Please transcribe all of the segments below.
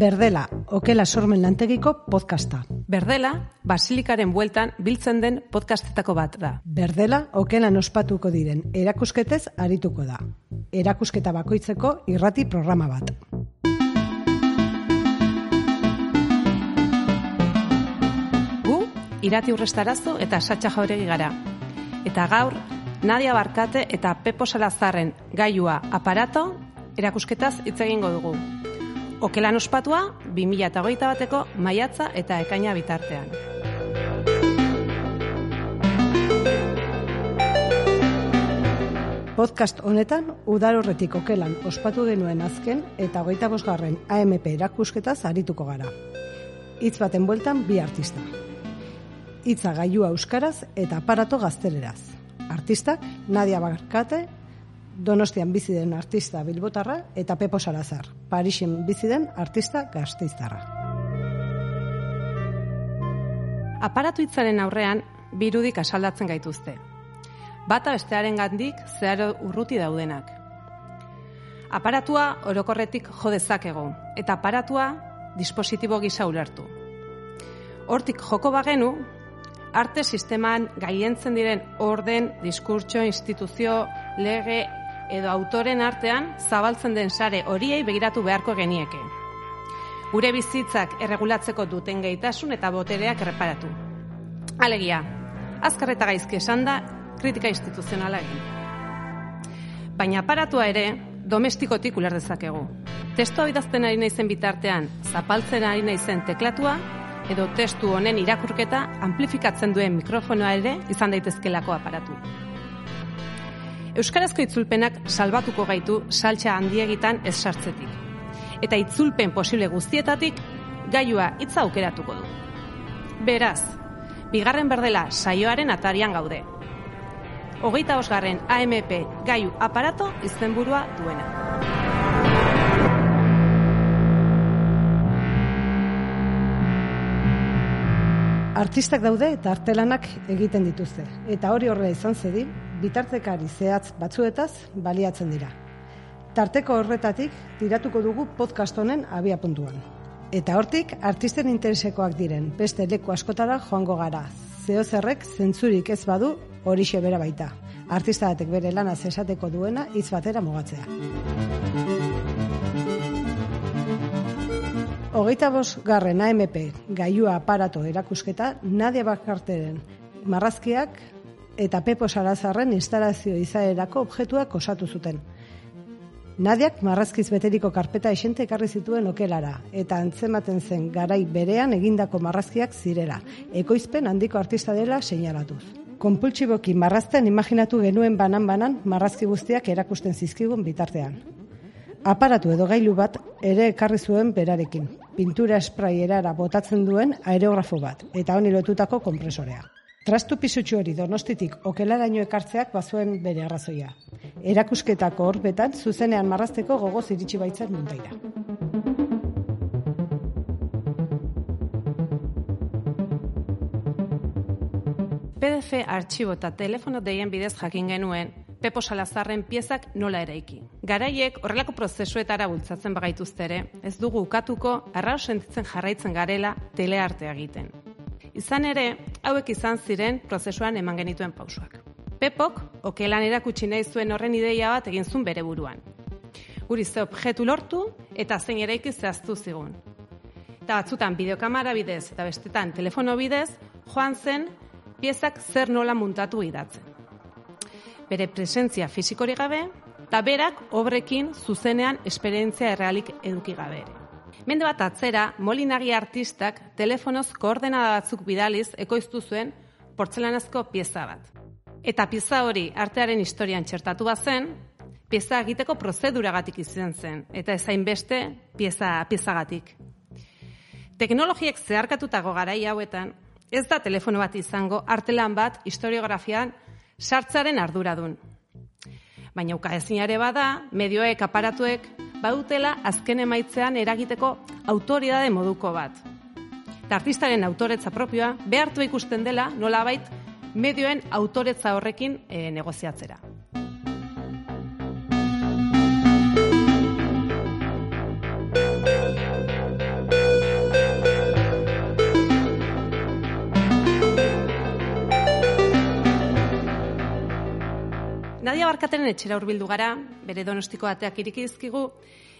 Berdela, okela sormen lantegiko podcasta. Berdela, basilikaren bueltan biltzen den podcastetako bat da. Berdela, okelan ospatuko diren erakusketez arituko da. Erakusketa bakoitzeko irrati programa bat. Irati urrestarazu eta satxa jauregi gara. Eta gaur, Nadia Barkate eta Pepo Salazarren gaiua aparato erakusketaz hitz egingo dugu. Okelan ospatua, 2008 bateko maiatza eta ekaina bitartean. Podcast honetan, udar horretik okelan ospatu genuen azken eta hogeita bosgarren AMP erakusketaz arituko gara. Hitz baten bueltan bi artista. Hitza gailua euskaraz eta aparato gazteleraz. Artistak, Nadia Barkate, Donostian bizi den artista Bilbotarra eta Pepo Salazar, Parisen bizi den artista Gasteiztarra. Aparatu hitzaren aurrean, birudik asaldatzen gaituzte. Bata bestearen gandik zeharo urruti daudenak. Aparatua orokorretik jo dezakegu eta aparatua dispositibo gisa ulertu. Hortik joko bagenu, arte sisteman gaientzen diren orden, diskurtso, instituzio, lege edo autoren artean zabaltzen den sare horiei begiratu beharko genieke. Gure bizitzak erregulatzeko duten gaitasun eta botereak erreparatu. Alegia, azkar eta gaizki esan da kritika instituzionala egin. Baina aparatua ere, domestikotik uler dezakegu. Testoa idazten ari naizen bitartean, zapaltzen ari naizen teklatua, edo testu honen irakurketa amplifikatzen duen mikrofonoa ere izan daitezkelako aparatu. Euskarazko itzulpenak salbatuko gaitu saltxa handiegitan ez sartzetik. Eta itzulpen posible guztietatik gailua hitza aukeratuko du. Beraz, bigarren berdela saioaren atarian gaude. Hogeita osgarren AMP gaiu aparato izenburua duena. Artistak daude eta artelanak egiten dituzte. Eta hori horrela izan zedin, bitartekari zehatz batzuetaz baliatzen dira. Tarteko horretatik tiratuko dugu podcast honen abia puntuan. Eta hortik, artisten interesekoak diren, beste leku askotara joango gara. Zeo zerrek zentzurik ez badu horixe bera baita. Artista batek bere lana esateko duena hitz batera mugatzea. Hogeita bos garren AMP gaiua aparato erakusketa Nadia Bakarteren marrazkiak eta Pepo Sarazarren instalazio izaerako objektuak osatu zuten. Nadiak marrazkiz beteriko karpeta esente ekarri zituen okelara, eta antzematen zen garai berean egindako marrazkiak zirela, ekoizpen handiko artista dela seinalatuz. Konpultsiboki marrazten imaginatu genuen banan-banan marrazki guztiak erakusten zizkigun bitartean. Aparatu edo gailu bat ere ekarri zuen berarekin, pintura espraierara botatzen duen aerografo bat, eta honi lotutako kompresorea. Trastu pisutxu hori donostitik okelaraino ekartzeak bazuen bere arrazoia. Erakusketako horbetan zuzenean marrazteko gogoz iritsi baitzen muntaira. PDF artxibo eta telefono deien bidez jakin genuen Pepo Salazarren piezak nola eraiki. Garaiek horrelako prozesuetara bultzatzen bagaituzte ere, ez dugu ukatuko arraro sentitzen jarraitzen garela teleartea egiten. Izan ere, hauek izan ziren prozesuan eman genituen pausuak. Pepok, okelan erakutsi nahi zuen horren ideia bat egin zuen bere buruan. Guri ze objektu lortu eta zein eraiki zehaztu zigun. Eta batzutan bideokamara bidez eta bestetan telefono bidez, joan zen piezak zer nola muntatu idatzen. Bere presentzia fizikori gabe, eta berak obrekin zuzenean esperientzia errealik eduki gabe ere. Mende bat atzera, molinari artistak telefonoz koordenada batzuk bidaliz ekoiztu zuen portzelanazko pieza bat. Eta pieza hori artearen historian txertatu bazen, pieza egiteko prozeduragatik izan zen, eta ezain beste pieza, piezagatik. Teknologiek zeharkatutako garai hauetan, ez da telefono bat izango artelan bat historiografian sartzaren arduradun. Baina uka ezinare bada, medioek, aparatuek, badutela azken emaitzean eragiteko autoridade moduko bat. Eta artistaren autoretza propioa behartu ikusten dela nolabait medioen autoretza horrekin e, negoziatzera. Nadia Barkateren etxera hurbildu gara, bere donostiko ateak irikizkigu,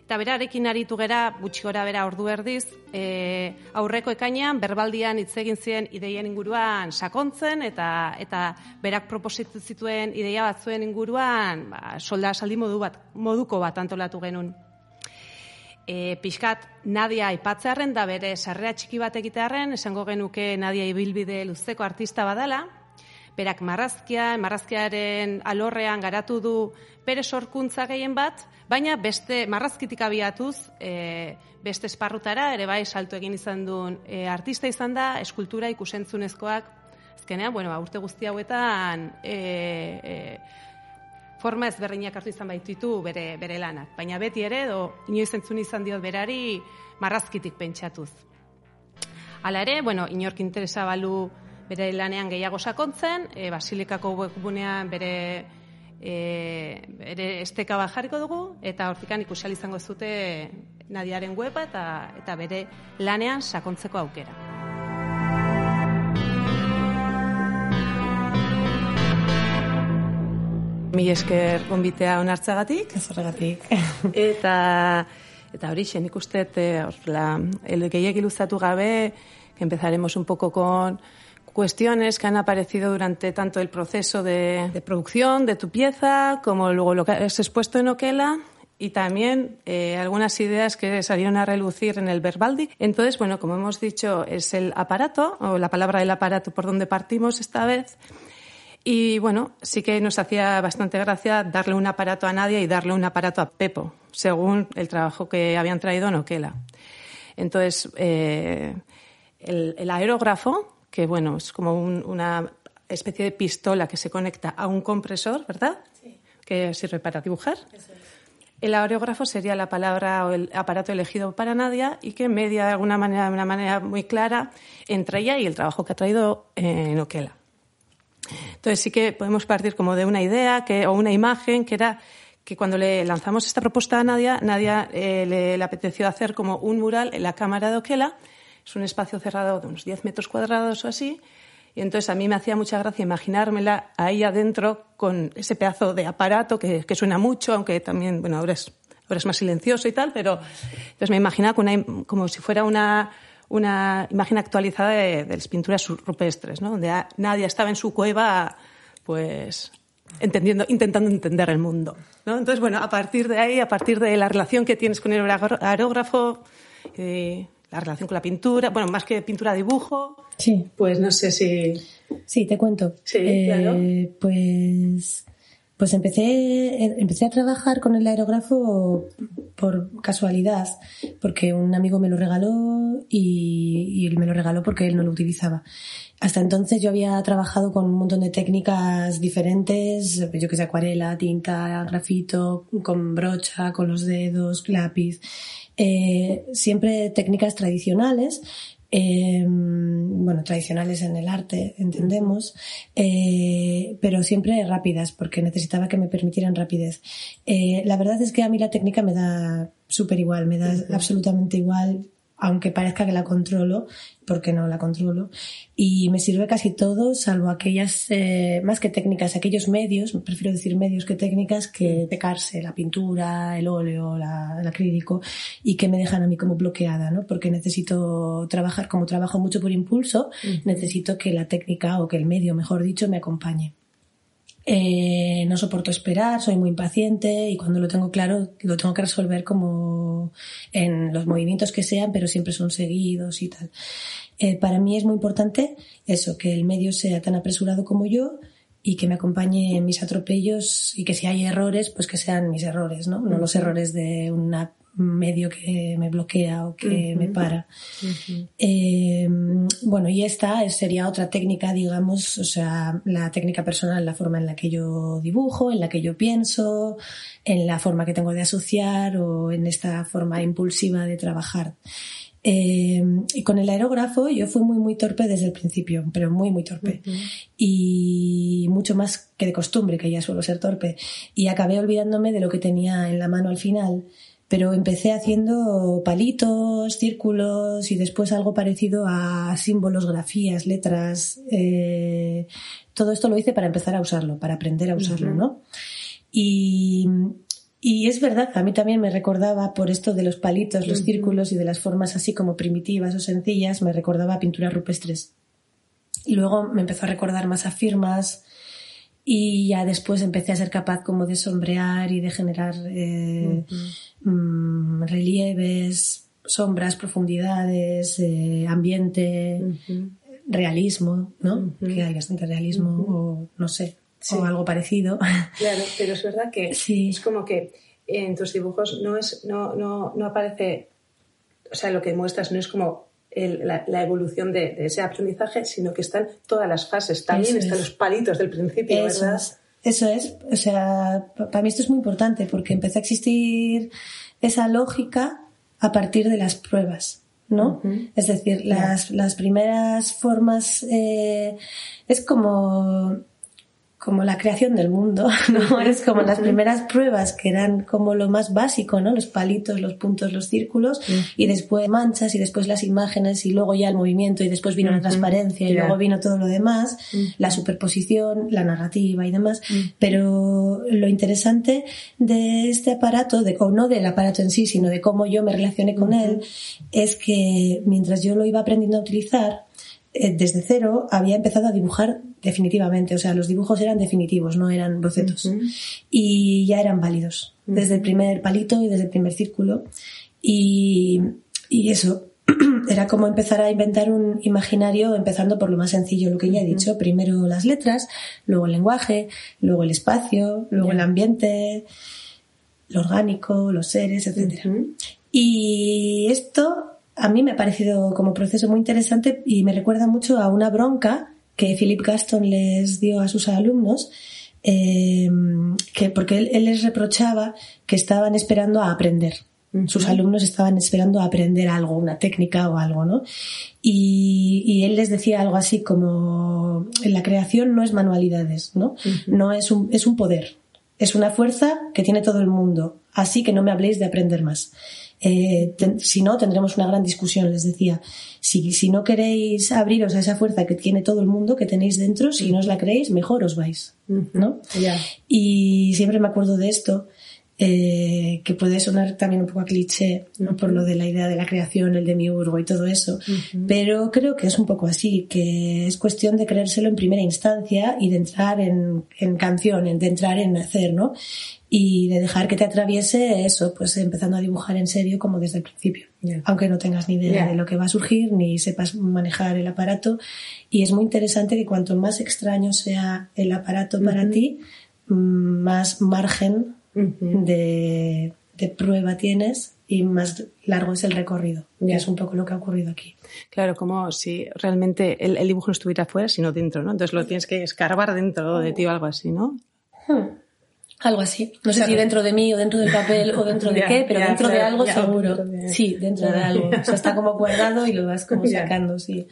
eta berarekin aritu gera, gutxi gora bera ordu erdiz, e, aurreko ekainean, berbaldian hitz egin ziren ideien inguruan sakontzen, eta eta berak propositu zituen ideia batzuen inguruan, ba, solda saldi modu bat, moduko bat antolatu genuen. E, pixkat, Nadia aipatzearen da bere sarrea txiki bat egitearen, esango genuke Nadia ibilbide luzeko artista badala, berak marrazkia, marrazkiaren alorrean garatu du bere sorkuntza gehien bat, baina beste marrazkitik abiatuz, e, beste esparrutara, ere bai salto egin izan duen e, artista izan da, eskultura ikusentzunezkoak, ezkenean, bueno, ba, urte guzti hauetan e, e, forma ezberdinak hartu izan baititu bere, bere lanak. Baina beti ere, do, inoiz entzun izan diot berari marrazkitik pentsatuz. Hala ere, bueno, inork interesa balu bere lanean gehiago sakontzen, e, basilikako webgunean bere e, bere esteka bat jarriko dugu, eta hortikan ikusal izango zute nadiaren weba eta, eta bere lanean sakontzeko aukera. Mi esker onbitea onartzagatik. Ez horregatik. eta, eta hori xen ikustet, e, el gehiak iluzatu gabe, empezaremos un poco con cuestiones que han aparecido durante tanto el proceso de, de producción de tu pieza como luego lo que has expuesto en Oquela y también eh, algunas ideas que salieron a relucir en el Verbaldi. Entonces, bueno, como hemos dicho, es el aparato, o la palabra del aparato por donde partimos esta vez. Y bueno, sí que nos hacía bastante gracia darle un aparato a Nadia y darle un aparato a Pepo, según el trabajo que habían traído en Oquela. Entonces, eh, el, el aerógrafo, que bueno, es como un, una especie de pistola que se conecta a un compresor, ¿verdad? Sí. Que sirve para dibujar. Eso es. El aerógrafo sería la palabra o el aparato elegido para Nadia y que media de alguna manera, de una manera muy clara, entre ella y el trabajo que ha traído en Oquela. Entonces sí que podemos partir como de una idea que, o una imagen que era que cuando le lanzamos esta propuesta a Nadia, Nadia eh, le, le apeteció hacer como un mural en la cámara de Oquela es un espacio cerrado de unos 10 metros cuadrados o así. Y entonces a mí me hacía mucha gracia imaginármela ahí adentro con ese pedazo de aparato que, suena mucho, aunque también, bueno, ahora es, ahora es más silencioso y tal, pero entonces me imaginaba una, como si fuera una, una imagen actualizada de, las pinturas rupestres, ¿no? donde nadie estaba en su cueva, pues entendiendo, intentando entender el mundo. Entonces, bueno, a partir de ahí, a partir de la relación que tienes con el aerógrafo, eh, la relación con la pintura, bueno, más que pintura, dibujo. Sí. Pues no sé si. Sí, te cuento. Sí, eh, claro. Pues, pues empecé, empecé a trabajar con el aerógrafo por casualidad, porque un amigo me lo regaló y, y él me lo regaló porque él no lo utilizaba. Hasta entonces yo había trabajado con un montón de técnicas diferentes, yo que sé, acuarela, tinta, grafito, con brocha, con los dedos, lápiz eh, siempre técnicas tradicionales, eh, bueno, tradicionales en el arte, entendemos, eh, pero siempre rápidas, porque necesitaba que me permitieran rapidez. La verdad es que a mí la técnica me da súper igual, me da absolutamente igual aunque parezca que la controlo, porque no la controlo, y me sirve casi todo, salvo aquellas, eh, más que técnicas, aquellos medios, prefiero decir medios que técnicas, que pecarse, la pintura, el óleo, la, el acrílico, y que me dejan a mí como bloqueada, ¿no? Porque necesito trabajar, como trabajo mucho por impulso, -huh. necesito que la técnica, o que el medio, mejor dicho, me acompañe. Eh, no soporto esperar, soy muy impaciente y cuando lo tengo claro lo tengo que resolver como en los movimientos que sean, pero siempre son seguidos y tal. Eh, para mí es muy importante eso, que el medio sea tan apresurado como yo y que me acompañe en mis atropellos y que si hay errores, pues que sean mis errores, ¿no? No los errores de una medio que me bloquea o que me para. Eh, bueno, y esta sería otra técnica, digamos, o sea, la técnica personal, la forma en la que yo dibujo, en la que yo pienso, en la forma que tengo de asociar o en esta forma impulsiva de trabajar. Eh, y con el aerógrafo yo fui muy, muy torpe desde el principio, pero muy, muy torpe. Y mucho más que de costumbre, que ya suelo ser torpe. Y acabé olvidándome de lo que tenía en la mano al final pero empecé haciendo palitos, círculos y después algo parecido a símbolos, grafías, letras. Eh, todo esto lo hice para empezar a usarlo, para aprender a usarlo, ¿no? Y, y es verdad, a mí también me recordaba por esto de los palitos, los círculos y de las formas así como primitivas o sencillas, me recordaba a pinturas rupestres. Y luego me empezó a recordar más a firmas, y ya después empecé a ser capaz como de sombrear y de generar eh, mm, relieves, sombras, profundidades, eh, ambiente, realismo, ¿no? Que hay bastante realismo o no sé, o algo parecido. Claro, pero es verdad que es como que en tus dibujos no es no, no, no aparece, o sea, lo que muestras no es como la, evolución de, ese aprendizaje, sino que están todas las fases. También están los palitos del principio, ¿verdad? Eso es. O sea, para mí esto es muy importante porque empezó a existir esa lógica a partir de las pruebas. ¿no? Es decir, las, las primeras formas eh, es como como la creación del mundo, ¿no? Es como las primeras pruebas que eran como lo más básico, ¿no? Los palitos, los puntos, los círculos, y después manchas, y después las imágenes, y luego ya el movimiento, y después vino la transparencia, y luego vino todo lo demás, la superposición, la narrativa y demás. Pero lo interesante de este aparato, de, o no del aparato en sí, sino de cómo yo me relacioné con él, es que mientras yo lo iba aprendiendo a utilizar, desde cero había empezado a dibujar definitivamente, o sea, los dibujos eran definitivos, no eran bocetos. Y ya eran válidos, desde el primer palito y desde el primer círculo. Y, y eso, era como empezar a inventar un imaginario empezando por lo más sencillo, lo que ya he dicho, primero las letras, luego el lenguaje, luego el espacio, luego el ambiente, lo orgánico, los seres, etc. Y esto a mí me ha parecido como proceso muy interesante y me recuerda mucho a una bronca que Philip Gaston les dio a sus alumnos, eh, que porque él, les reprochaba que estaban esperando a aprender. Sus alumnos estaban esperando a aprender algo, una técnica o algo, ¿no? Y, él les decía algo así como, la creación no es manualidades, ¿no? No es un, es un poder, es una fuerza que tiene todo el mundo, así que no me habléis de aprender más. Eh, si no, tendremos una gran discusión, les decía. Si, si no queréis abriros a esa fuerza que tiene todo el mundo, que tenéis dentro, si no os la creéis, mejor os vais, ¿no? Y siempre me acuerdo de esto, eh, que puede sonar también un poco a cliché, ¿no? Por lo de la idea de la creación, el demiurgo y todo eso. Pero creo que es un poco así, que es cuestión de creérselo en primera instancia y de entrar en, en canción, de entrar en hacer, ¿no? y de dejar que te atraviese eso, pues empezando a dibujar en serio como desde el principio, aunque no tengas ni idea de lo que va a surgir ni sepas manejar el aparato. Y es muy interesante que cuanto más extraño sea el aparato para ti, mm, más margen de, prueba tienes y más largo es el recorrido. Ya es un poco lo que ha ocurrido aquí. Claro, como si realmente el, dibujo no estuviera fuera, sino dentro, ¿no? Entonces lo tienes que escarbar dentro de ti o algo así, ¿no? Hmm. Algo así. No sé si dentro de mí o dentro del papel o dentro de qué, pero dentro de algo seguro. Sí, dentro de algo. O sea, está como guardado y lo vas como sacando, sí.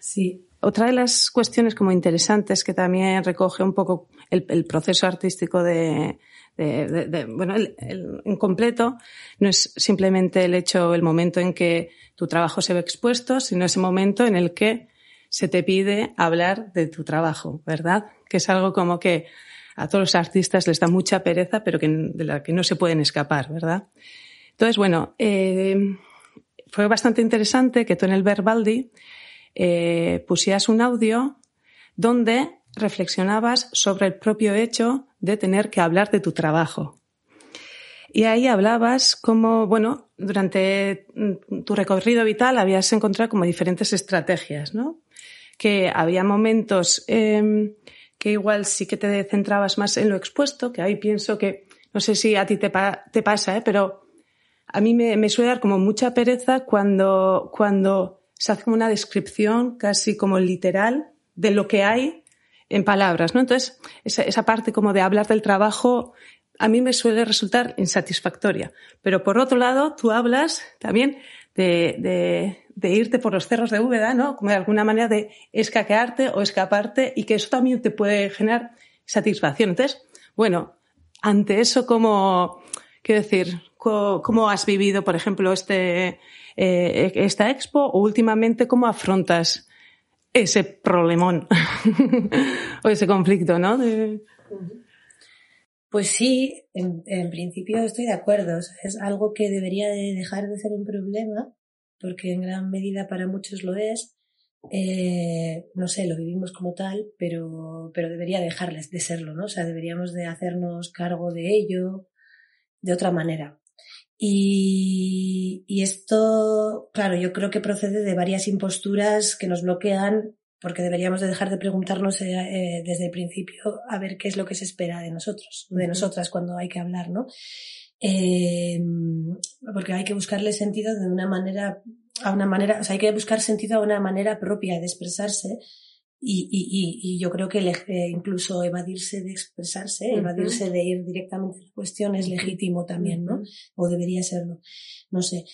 Sí. Otra de las cuestiones como interesantes que también recoge un poco el, proceso artístico de, bueno, en completo, no es simplemente el hecho, el momento en que tu trabajo se ve expuesto, sino ese momento en el que se te pide hablar de tu trabajo, ¿verdad? Que es algo como que a todos los artistas les da mucha pereza, pero que, de la que no se pueden escapar, ¿verdad? Entonces, bueno, eh, fue bastante interesante que tú en el Verbaldi eh, pusieras un audio donde reflexionabas sobre el propio hecho de tener que hablar de tu trabajo. Y ahí hablabas como, bueno, durante mm, tu recorrido vital habías encontrado como diferentes estrategias, ¿no? Que había momentos em, que igual sí que te centrabas más en lo expuesto, que ahí pienso que, no sé si a ti te, pasa, ¿eh? pero a mí me, suele dar como mucha pereza cuando, cuando se hace una descripción casi como literal de lo que hay en palabras, ¿no? Entonces, esa, parte como de hablar del trabajo a mí me suele resultar insatisfactoria. Pero por otro lado, tú hablas también de, de, de, irte por los cerros de Úbeda, ¿no? Como de alguna manera de escaquearte o escaparte y que eso también te puede generar satisfacción. Entonces, bueno, ante eso, ¿cómo, quiero decir, cómo, has vivido, por ejemplo, este, eh, esta expo o últimamente cómo afrontas ese problemón o ese conflicto, ¿no? Pues sí, en, en, principio estoy de acuerdo. es algo que debería de dejar de ser un problema, porque en gran medida para muchos lo es. Eh, no sé, lo vivimos como tal, pero, pero debería dejarles de serlo, ¿no? O sea, deberíamos de hacernos cargo de ello de otra manera. Y, y esto, claro, yo creo que procede de varias imposturas que nos bloquean porque deberíamos de dejar de preguntarnos eh, eh, desde el principio a ver qué es lo que se espera de nosotros, de nosotras cuando hay que hablar, ¿no? Eh, porque hay que buscarle sentido de una manera, a una manera, o sea, hay que buscar sentido a una manera propia de expresarse y, y, y, yo creo que eh, incluso evadirse de expresarse, evadirse de ir directamente a la cuestión es legítimo también, ¿no? O debería serlo. No sé.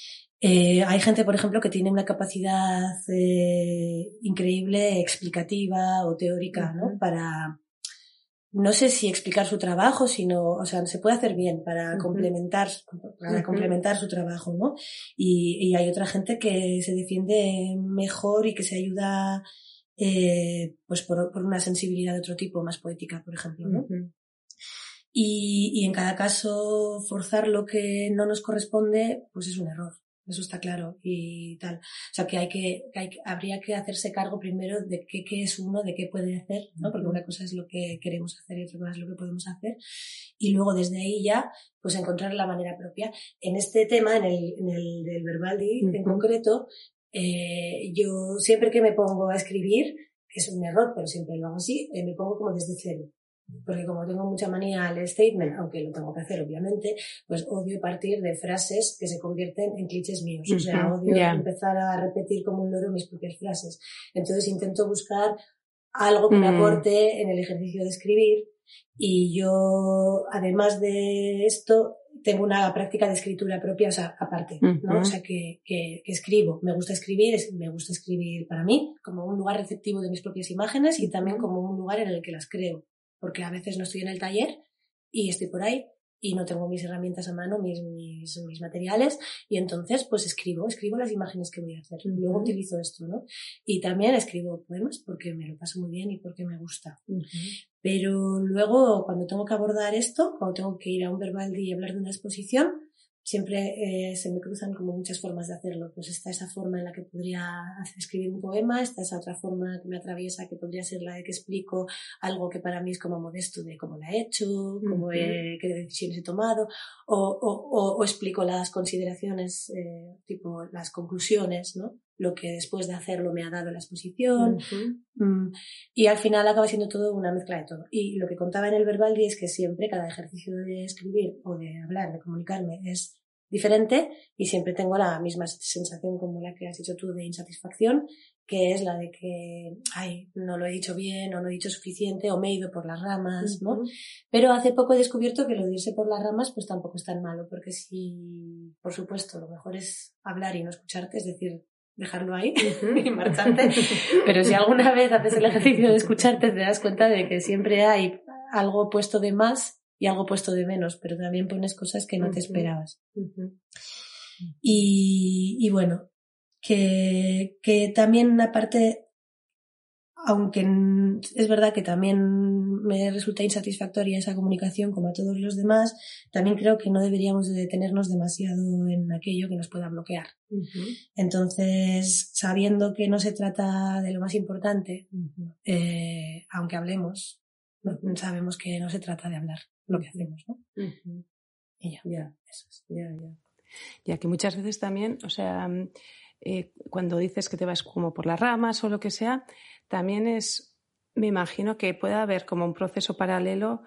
Eh, hay gente, por ejemplo, que tiene una capacidad eh, increíble explicativa o teórica, ¿no? Para, no sé si explicar su trabajo, sino, o sea, se puede hacer bien para complementar, para complementar su trabajo, ¿no? Y, y, hay otra gente que se defiende mejor y que se ayuda, eh, pues por, por, una sensibilidad de otro tipo, más poética, por ejemplo, ¿no? y, y en cada caso, forzar lo que no nos corresponde, pues es un error eso está claro y tal. O sea, que hay que, hay, habría que hacerse cargo primero de qué, qué es uno, de qué puede hacer, ¿no? Porque una cosa es lo que queremos hacer y otra cosa es lo que podemos hacer. Y luego desde ahí ya, pues encontrar la manera propia. En este tema, en el, en el del Verbaldi en concreto, eh, yo siempre que me pongo a escribir, que es un error, pero siempre lo hago así, eh, me pongo como desde cero porque como tengo mucha manía al statement, aunque lo tengo que hacer obviamente, pues odio partir de frases que se convierten en clichés míos. O sea, odio empezar a repetir como un loro mis propias frases. Entonces intento buscar algo que me mm. aporte en el ejercicio de escribir y yo, además de esto, tengo una práctica de escritura propia, o sea, aparte, ¿no? O sea, que, que, que, escribo. Me gusta escribir, me gusta escribir para mí, como un lugar receptivo de mis propias imágenes y también como un lugar en el que las creo porque a veces no estoy en el taller y estoy por ahí y no tengo mis herramientas a mano, mis, mis, mis materiales, y entonces pues escribo, escribo las imágenes que voy a hacer. Luego utilizo esto, ¿no? Y también escribo poemas porque me lo paso muy bien y porque me gusta. Pero luego, cuando tengo que abordar esto, cuando tengo que ir a un verbal y hablar de una exposición, siempre eh, se me cruzan como muchas formas de hacerlo. Pues está esa forma en la que podría escribir un poema, está esa otra forma que me atraviesa que podría ser la de que explico algo que para mí es como modesto de cómo la he hecho, cómo qué decisiones he tomado, o, o, o, explico las consideraciones, eh, tipo las conclusiones, ¿no? Lo que después de hacerlo me ha dado la exposición. Mm, y al final acaba siendo todo una mezcla de todo. Y lo que contaba en el verbal es que siempre cada ejercicio de escribir o de hablar, de comunicarme, es diferente y siempre tengo la misma sensación como la que has dicho tú de insatisfacción, que es la de que, ay, no lo he dicho bien o no he dicho suficiente o me he ido por las ramas, ¿no? Pero hace poco he descubierto que lo de irse por las ramas pues tampoco es tan malo, porque si, por supuesto, lo mejor es hablar y no escucharte, es decir, dejarlo ahí y marcharte. Pero si alguna vez haces el ejercicio de escucharte, te das cuenta de que siempre hay algo puesto de más y algo puesto de menos, pero también pones cosas que no te esperabas. y, y, bueno, que, que también aparte aunque es verdad que también me resulta insatisfactoria esa comunicación como a todos los demás, también creo que no deberíamos detenernos demasiado en aquello que nos pueda bloquear. Entonces, sabiendo que no se trata de lo más importante, eh, aunque hablemos, sabemos que no se trata de hablar lo que hacemos, ¿no? Y ya. Ya, eso es. Ya, ya. Ya que muchas veces también, o sea, eh, cuando dices que te vas como por las ramas o lo que sea, también es, me imagino que puede haber como un proceso paralelo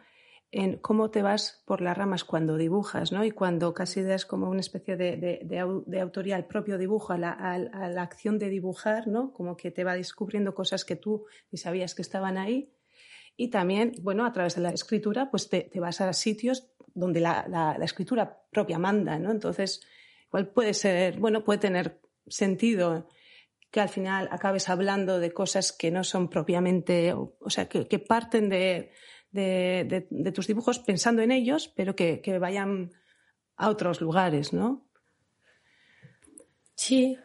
en cómo te vas por las ramas cuando dibujas, ¿no? Y cuando casi das como una especie de, de, autoría al propio dibujo, a la, acción de dibujar, ¿no? Como que te va descubriendo cosas que tú ni sabías que estaban ahí. Y también, bueno, a través de la escritura, pues te, vas a sitios donde la, la, escritura propia manda, ¿no? Entonces, igual puede ser, bueno, puede tener sentido que al final acabes hablando de cosas que no son propiamente, o sea, que, parten de, tus dibujos pensando en ellos, pero que, vayan a otros lugares, ¿no? Sí.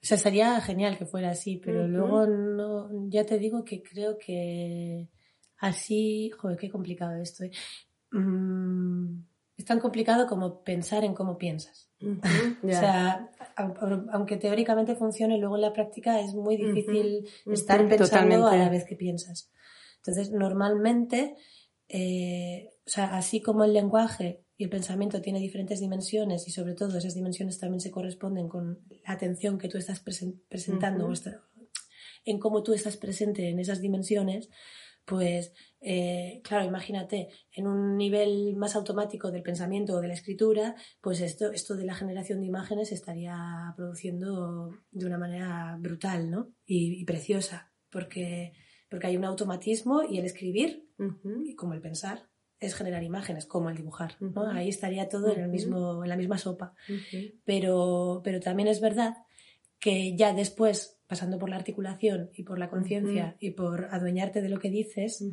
O sea, sería genial que fuera así, pero luego no, ya te digo que creo que así, joder, qué complicado esto. ¿eh? Mm, es tan complicado como pensar en cómo piensas. o sea, aunque teóricamente funcione, luego en la práctica es muy difícil estar pensando a la vez que piensas. Entonces, normalmente, eh, o sea, así como el lenguaje y el pensamiento tiene diferentes dimensiones y sobre todo esas dimensiones también se corresponden con la atención que tú estás presentando en cómo tú estás presente en esas dimensiones, pues eh, claro, imagínate, en un nivel más automático del pensamiento o de la escritura, pues esto, esto de la generación de imágenes estaría produciendo de una manera brutal, ¿no? Y, preciosa, porque, porque hay un automatismo y el escribir, y como el pensar, es generar imágenes, como el dibujar, ¿no? Ahí estaría todo en, el mismo, en la misma sopa. pero, pero también es verdad que ya después, pasando por la articulación y por la conciencia y por adueñarte de lo que dices,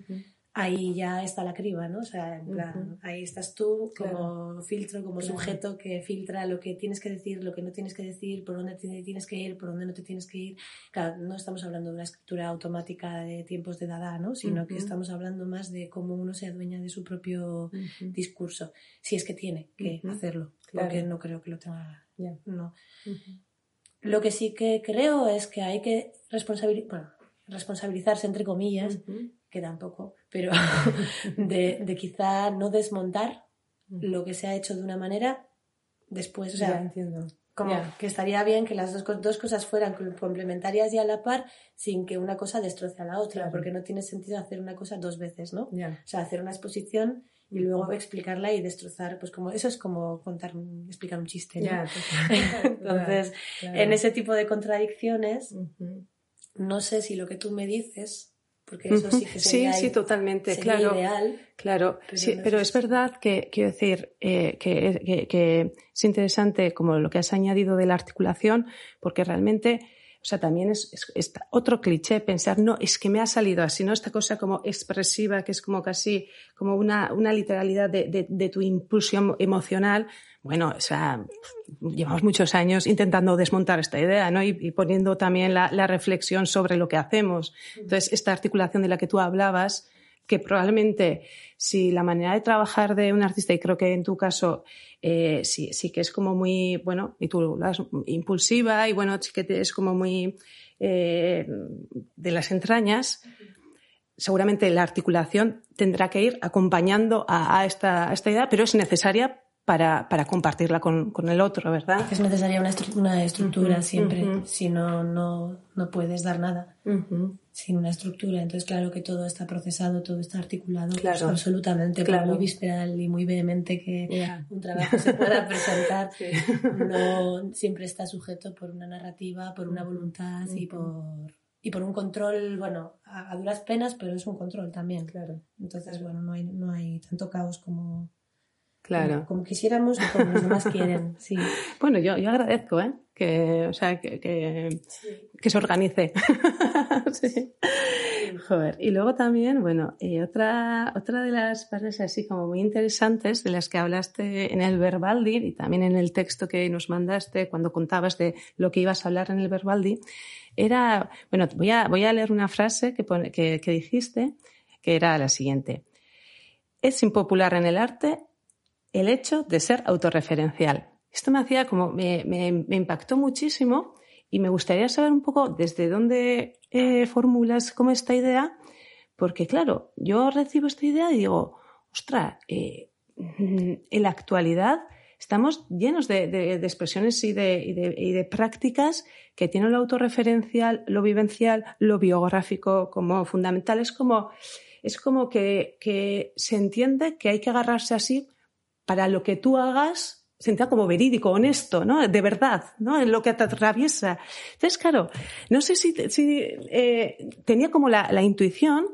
ahí ya está la criba, ¿no? O sea, en plan, ahí estás tú como filtro, como sujeto que filtra lo que tienes que decir, lo que no tienes que decir, por dónde tienes que ir, por dónde no te tienes que ir. Claro, no estamos hablando de una escritura automática de tiempos de Dada, ¿no? Sino que estamos hablando más de cómo uno se adueña de su propio discurso, si es que tiene que hacerlo, porque no creo que lo tenga, no. Lo que sí que creo es que hay que responsabilizarse, entre comillas, que tampoco, pero de, quizá no desmontar lo que se ha hecho de una manera después. O sea, entiendo. Como que estaría bien que las dos, dos, cosas fueran complementarias y a la par sin que una cosa destroce a la otra, porque no tiene sentido hacer una cosa dos veces, ¿no? O sea, hacer una exposición y luego explicarla y destrozar, pues como eso es como contar, explicar un chiste. ¿no? Entonces, en ese tipo de contradicciones, no sé si lo que tú me dices porque eso sí que sería, sí, sí, totalmente, claro, ideal. Claro, pero, sí, pero es verdad que, quiero decir, eh, que, que, es interesante como lo que has añadido de la articulación, porque realmente, o sea, también es, es, otro cliché pensar, no, es que me ha salido así, ¿no? Esta cosa como expresiva, que es como casi, como una, una literalidad de, de, de tu impulsión emocional, bueno, o sea, llevamos muchos años intentando desmontar esta idea, ¿no? Y, poniendo también la, reflexión sobre lo que hacemos. Entonces, esta articulación de la que tú hablabas, que probablemente si la manera de trabajar de un artista, y creo que en tu caso eh, sí, sí que es como muy, bueno, y tú la impulsiva, y bueno, sí que es como muy eh, de las entrañas, seguramente la articulación tendrá que ir acompañando a, esta, a esta idea, pero es necesaria para, para compartirla con, con, el otro, ¿verdad? Es necesaria una, una estructura siempre, si no, no, no puedes dar nada sin una estructura. Entonces, claro que todo está procesado, todo está articulado, pues, claro. absolutamente, claro. muy visceral y muy vehemente que un trabajo se pueda presentar, no siempre está sujeto por una narrativa, por una voluntad y por y por un control, bueno, a, duras penas, pero es un control también. Claro. Entonces, bueno, no hay, no hay tanto caos como, Claro. Como quisiéramos y como los demás quieren, sí. Bueno, yo, yo agradezco, ¿eh? Que, o sea, que, que, que se organice. sí. Joder. Y luego también, bueno, otra, otra de las partes así como muy interesantes de las que hablaste en el Verbaldi y también en el texto que nos mandaste cuando contabas de lo que ibas a hablar en el Verbaldi, era, bueno, voy a, voy a leer una frase que, que, que dijiste, que era la siguiente. Es impopular en el arte el hecho de ser autorreferencial. Esto me hacía como, me, impactó muchísimo y me gustaría saber un poco desde dónde eh, formulas como esta idea, porque claro, yo recibo esta idea y digo, ostras, eh, en la actualidad estamos llenos de, expresiones y de, prácticas que tienen lo autorreferencial, lo vivencial, lo biográfico como fundamental. Es como, es como que se entiende que hay que agarrarse así para lo que tú hagas sentía como verídico, honesto, ¿no? De verdad, ¿no? En lo que te atraviesa. Entonces, claro, no sé si, si eh, tenía como la, la, intuición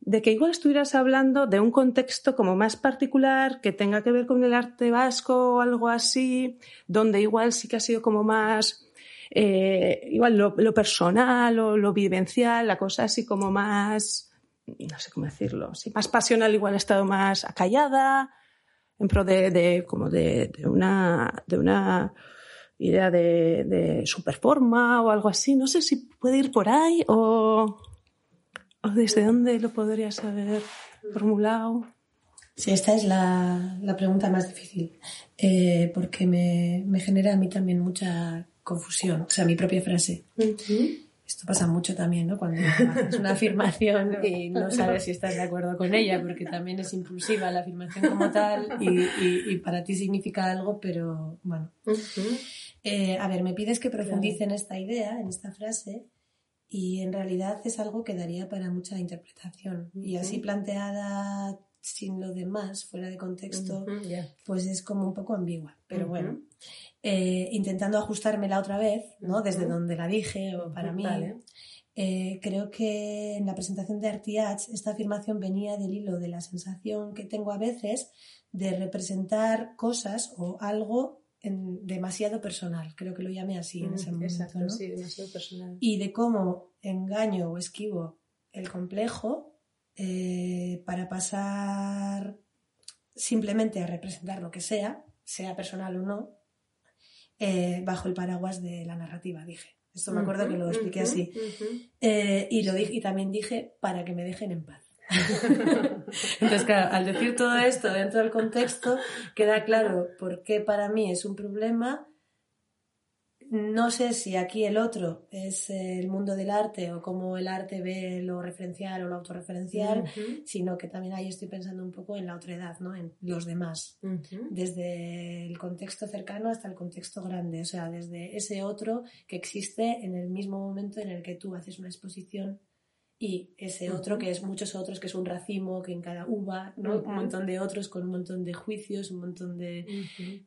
de que igual estuvieras hablando de un contexto como más particular que tenga que ver con el arte vasco o algo así, donde igual sí que ha sido como más, eh, igual lo, lo personal o lo vivencial, la cosa así como más, no sé cómo decirlo, sí, más pasional igual ha estado más acallada, en pro de, como de, una, de una idea de, de superforma o algo así. No sé si puede ir por ahí o, o desde dónde lo podrías haber formulado. Sí, esta es la, la pregunta más difícil, eh, porque me, me, genera a mí también mucha confusión, o sea, mi propia frase. Esto pasa mucho también, ¿no? Cuando haces una afirmación y no sabes si estás de acuerdo con ella, porque también es impulsiva la afirmación como tal y, y, para ti significa algo, pero bueno. Eh, a ver, me pides que profundice en esta idea, en esta frase, y en realidad es algo que daría para mucha interpretación. Y así planteada sin lo demás, fuera de contexto, pues es como un poco ambigua. Pero bueno, eh, intentando ajustármela otra vez, ¿no? Desde donde la dije o para mí. Eh, creo que en la presentación de Artiach esta afirmación venía del hilo de la sensación que tengo a veces de representar cosas o algo en demasiado personal. Creo que lo llamé así en ese momento. Exacto, sí, demasiado personal. Y de cómo engaño o esquivo el complejo eh, para pasar simplemente a representar lo que sea, sea personal o no, eh, bajo el paraguas de la narrativa, dije. Esto me acuerdo que lo expliqué así. Eh, y, lo dije, y también dije para que me dejen en paz. Entonces, claro, al decir todo esto dentro del contexto, queda claro por qué para mí es un problema no sé si aquí el otro es el mundo del arte o cómo el arte ve lo referencial o lo autorreferencial, sino que también ahí estoy pensando un poco en la otra edad, ¿no? En los demás. Desde el contexto cercano hasta el contexto grande, o sea, desde ese otro que existe en el mismo momento en el que tú haces una exposición y ese otro que es muchos otros, que es un racimo, que en cada uva, ¿no? Un montón de otros con un montón de juicios, un montón de...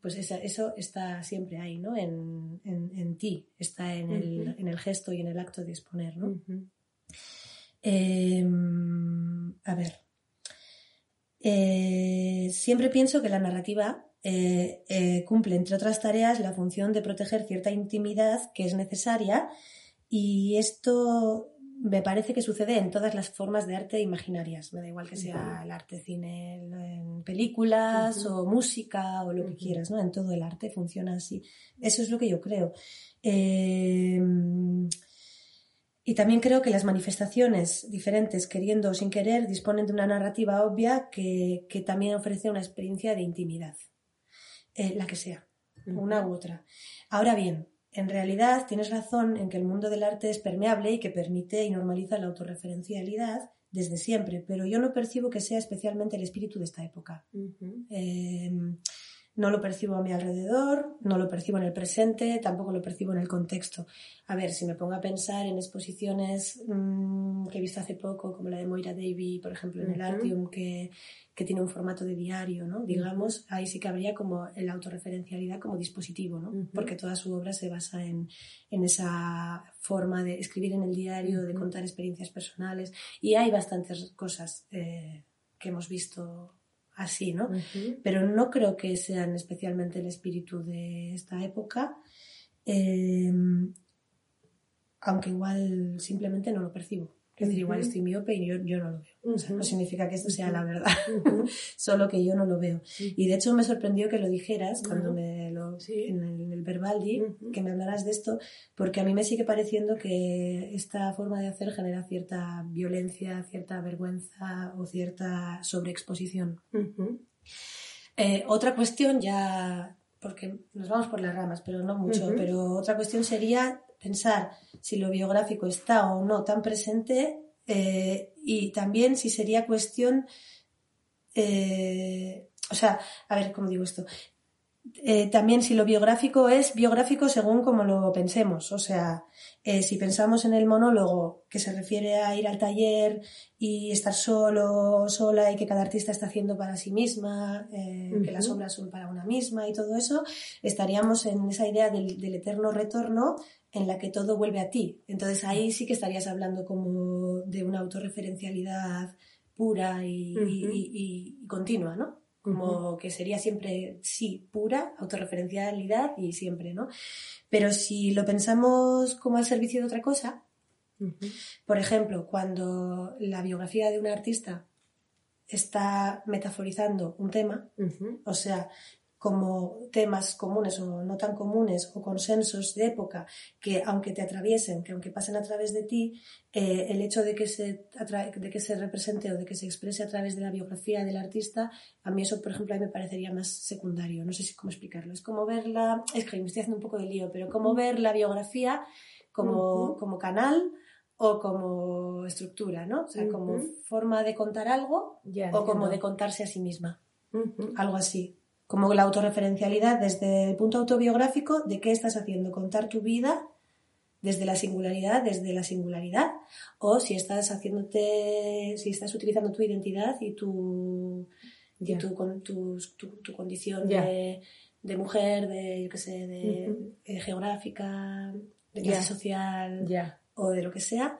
Pues eso está siempre ahí, ¿no? En, en, ti, está en el, en el, gesto y en el acto de exponer, ¿no? Em, a ver. Eh, siempre pienso que la narrativa eh, eh, cumple, entre otras tareas, la función de proteger cierta intimidad que es necesaria y esto me parece que sucede en todas las formas de arte imaginarias. Me da igual que sea el arte cine, en películas o música o lo que quieras, ¿no? En todo el arte funciona así. Eso es lo que yo creo. Em, y también creo que las manifestaciones diferentes, queriendo o sin querer, disponen de una narrativa obvia que, también ofrece una experiencia de intimidad, eh, la que sea, una u otra. Ahora bien, en realidad tienes razón en que el mundo del arte es permeable y que permite y normaliza la autorreferencialidad desde siempre, pero yo no percibo que sea especialmente el espíritu de esta época. No lo percibo a mi alrededor, no lo percibo en el presente, tampoco lo percibo en el contexto. A ver, si me pongo a pensar en exposiciones mm, que he visto hace poco, como la de Moira Davy, por ejemplo, en el Artium, que, que tiene un formato de diario, ¿no? Digamos, ahí sí que habría como la autorreferencialidad como dispositivo, ¿no? Porque toda su obra se basa en, en, esa forma de escribir en el diario, de contar experiencias personales, y hay bastantes cosas eh, que hemos visto así, ¿no? Pero no creo que sean especialmente el espíritu de esta época, em, aunque igual simplemente no lo percibo. Es decir, igual estoy miope y yo, no lo veo. no significa que esto sea la verdad, solo que yo no lo veo. Y de hecho me sorprendió que lo dijeras cuando me pero en, el, el Verbaldi, que me hablarás de esto, porque a mí me sigue pareciendo que esta forma de hacer genera cierta violencia, cierta vergüenza o cierta sobreexposición. Eh, otra cuestión ya, porque nos vamos por las ramas, pero no mucho, pero otra cuestión sería pensar si lo biográfico está o no tan presente eh, y también si sería cuestión, eh, o sea, a ver, ¿cómo digo esto? Eh, también si lo biográfico es biográfico según como lo pensemos. O sea, si pensamos en el monólogo que se refiere a ir al taller y estar solo, sola y que cada artista está haciendo para sí misma, que las obras son para una misma y todo eso, estaríamos en esa idea del eterno retorno en la que todo vuelve a ti. Entonces ahí sí que estarías hablando como de una autorreferencialidad pura y, continua, ¿no? Como que sería siempre, sí, pura autorreferencialidad y siempre, ¿no? Pero si lo pensamos como al servicio de otra cosa, por ejemplo, cuando la biografía de un artista está metaforizando un tema, o sea, como temas comunes o no tan comunes o consensos de época que aunque te atraviesen, que aunque pasen a través de ti, eh, el hecho de que, se de que se represente o de que se exprese a través de la biografía del artista, a mí eso, por ejemplo, a mí me parecería más secundario. No sé si cómo explicarlo. Es como verla, es que me estoy haciendo un poco de lío, pero como ver la biografía como, como canal o como estructura, ¿no? O sea, como forma de contar algo o como de contarse a sí misma. Algo así como la autorreferencialidad desde el punto autobiográfico de qué estás haciendo, contar tu vida desde la singularidad, desde la singularidad, o si estás haciéndote, si estás utilizando tu identidad y tu, tu, condición de, mujer, de, yo qué sé, de, eh, geográfica, de clase social, o de lo que sea,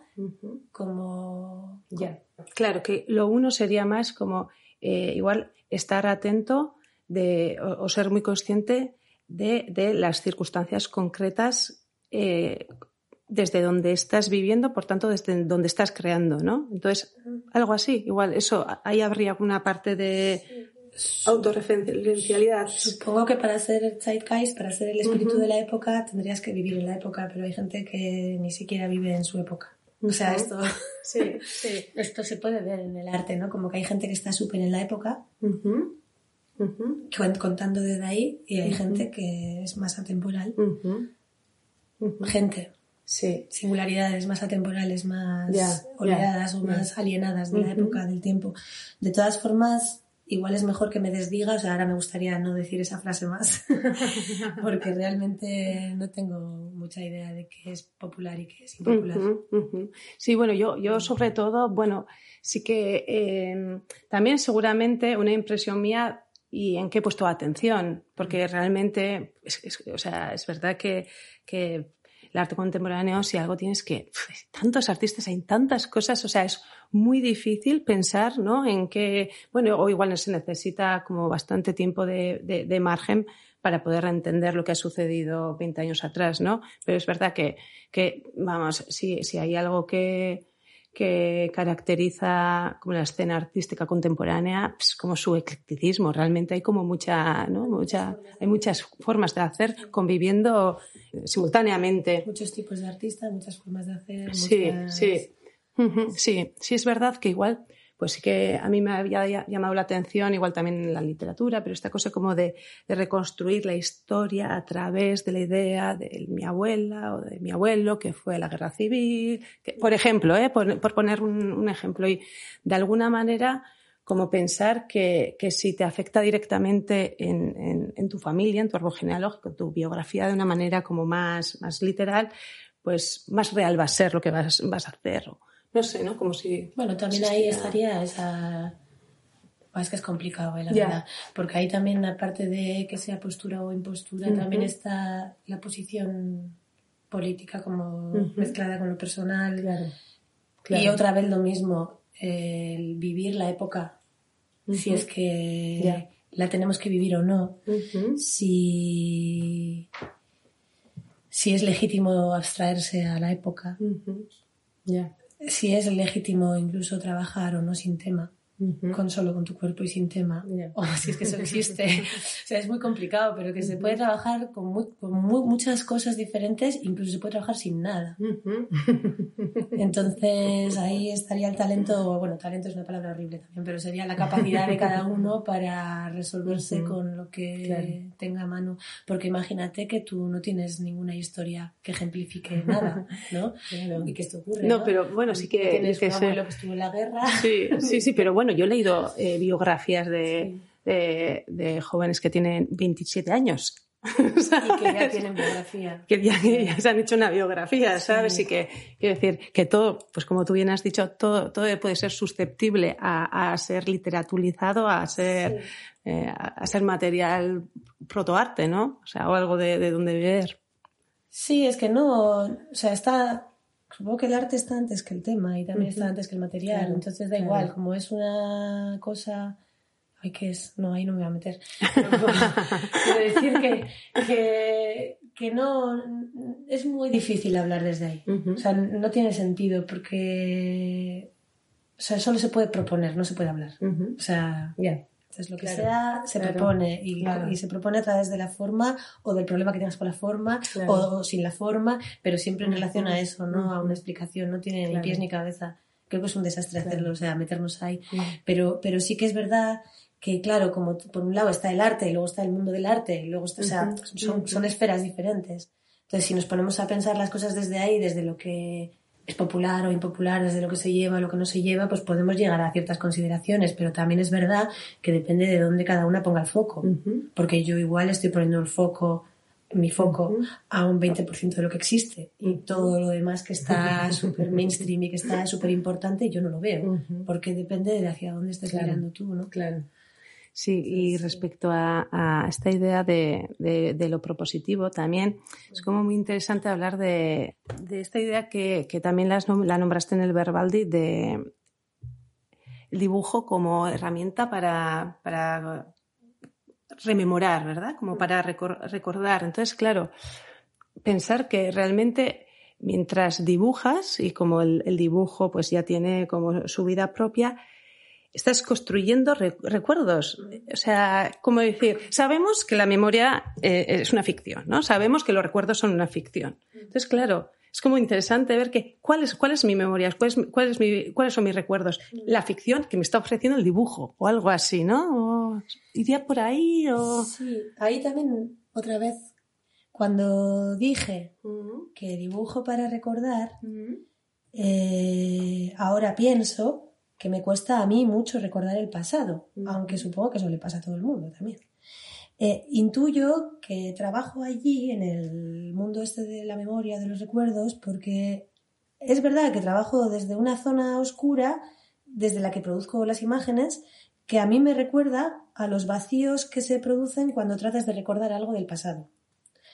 como... Ya. Claro, que lo uno sería más como eh, igual estar atento de, o, ser muy consciente de, de las circunstancias concretas eh, desde donde estás viviendo, por tanto, desde donde estás creando, ¿no? Entonces, algo así, igual, eso, ahí habría una parte de autorreferencialidad. Supongo que para ser zeitgeist, para ser el espíritu de la época, tendrías que vivir en la época, pero hay gente que ni siquiera vive en su época. O sea, esto, sí, sí. esto se puede ver en el arte, ¿no? Como que hay gente que está súper en la época contando desde ahí y hay gente que es más atemporal. Gente. Sí. Singularidades más atemporales, más olvidadas o más alienadas de la época, del tiempo. De todas formas, igual es mejor que me desdiga, o sea, ahora me gustaría no decir esa frase más, porque realmente no tengo mucha idea de qué es popular y qué es impopular. Sí, bueno, yo, yo sobre todo, bueno, sí que eh, también seguramente una impresión mía y en qué he puesto atención, porque realmente, es, o sea, es verdad que, que el arte contemporáneo, si algo tienes que, tantos artistas, hay tantas cosas, o sea, es muy difícil pensar, ¿no? En que, bueno, o igual se necesita como bastante tiempo de, de, de margen para poder entender lo que ha sucedido 20 años atrás, ¿no? Pero es verdad que, que vamos, si, si hay algo que, que caracteriza como la escena artística contemporánea, pues como su eclecticismo. Realmente hay como mucha, ¿no? mucha, hay muchas formas de hacer conviviendo simultáneamente. Muchos tipos de artistas, muchas formas de hacer. Sí, sí. Sí, sí es verdad que igual pues sí que a mí me había llamado la atención, igual también en la literatura, pero esta cosa como de, reconstruir la historia a través de la idea de mi abuela o de mi abuelo, que fue la guerra civil, por ejemplo, ¿eh? por, poner un, ejemplo, y de alguna manera como pensar que, si te afecta directamente en, tu familia, en tu árbol genealógico, en tu biografía de una manera como más, más literal, pues más real va a ser lo que vas a hacer no sé, ¿no? Como si... Bueno, también ahí estaría esa... Es que es complicado, ¿eh? la verdad. Porque ahí también, aparte de que sea postura o impostura, también está la posición política como mezclada con lo personal. Claro. Y otra vez lo mismo, el vivir la época. Si es que la tenemos que vivir o no. Si, si es legítimo abstraerse a la época. Ya si es legítimo incluso trabajar o no sin tema. Con solo con tu cuerpo y sin tema. O si es que eso existe. o sea, es muy complicado, pero que se puede trabajar con, muchas cosas diferentes, incluso se puede trabajar sin nada. Entonces ahí estaría el talento, bueno, talento es una palabra horrible también, pero sería la capacidad de cada uno para resolverse con lo que tenga a mano. Porque imagínate que tú no tienes ninguna historia que ejemplifique nada, ¿no? Y que esto ocurre. No, pero bueno, sí que. Tienes que un abuelo que estuvo en la guerra. Sí, sí, sí, pero bueno, yo he leído eh, biografías de, de, jóvenes que tienen 27 años. y que ya tienen biografía. Que ya, se han hecho una biografía, ¿sabes? Y que, quiero decir, que todo, pues como tú bien has dicho, todo, todo puede ser susceptible a, a ser literaturizado, a ser, eh, a ser material protoarte, ¿no? O sea, o algo de, de donde ver. Sí, es que no, o sea, está, supongo que el arte está antes que el tema y también está antes que el material, entonces da igual, como es una cosa... Ay, ¿qué es? No, ahí no me voy a meter. Quiero decir que, que, no... Es muy difícil hablar desde ahí. O sea, no tiene sentido porque... O sea, solo se puede proponer, no se puede hablar. O sea... ya entonces, lo que sea se propone y, se propone a través de la forma o del problema que tengas con la forma o, sin la forma, pero siempre en relación a eso, ¿no? A una explicación, no tiene ni pies ni cabeza. Creo que es un desastre hacerlo, o sea, meternos ahí. Pero, pero sí que es verdad que, claro, como por un lado está el arte y luego está el mundo del arte y luego está, o sea, son, son esferas diferentes. Entonces, si nos ponemos a pensar las cosas desde ahí, desde lo que es popular o impopular, desde lo que se lleva, lo que no se lleva, pues podemos llegar a ciertas consideraciones, pero también es verdad que depende de dónde cada una ponga el foco, porque yo igual estoy poniendo el foco, mi foco, a un 20% de lo que existe y todo lo demás que está súper mainstream y que está súper importante yo no lo veo, porque depende de hacia dónde estés mirando tú, ¿no? Claro. Sí, y respecto a, esta idea de, lo propositivo, también es como muy interesante hablar de, esta idea que, también la nombraste en el Verbaldi, de el dibujo como herramienta para, rememorar, ¿verdad? Como para recordar. Entonces, claro, pensar que realmente mientras dibujas, y como el, el dibujo pues ya tiene como su vida propia, estás construyendo recuerdos. O sea, como decir, sabemos que la memoria eh, es una ficción, ¿no? Sabemos que los recuerdos son una ficción. Entonces, claro, es como interesante ver que cuál es, cuál es mi memoria, cuál es, mi, cuáles son mis recuerdos. La ficción que me está ofreciendo el dibujo o algo así, ¿no? iría por ahí o... Sí, ahí también otra vez, cuando dije que dibujo para recordar, eh, ahora pienso que me cuesta a mí mucho recordar el pasado, aunque supongo que eso le pasa a todo el mundo también. Eh, intuyo que trabajo allí en el mundo este de la memoria, de los recuerdos, porque es verdad que trabajo desde una zona oscura, desde la que produzco las imágenes, que a mí me recuerda a los vacíos que se producen cuando tratas de recordar algo del pasado.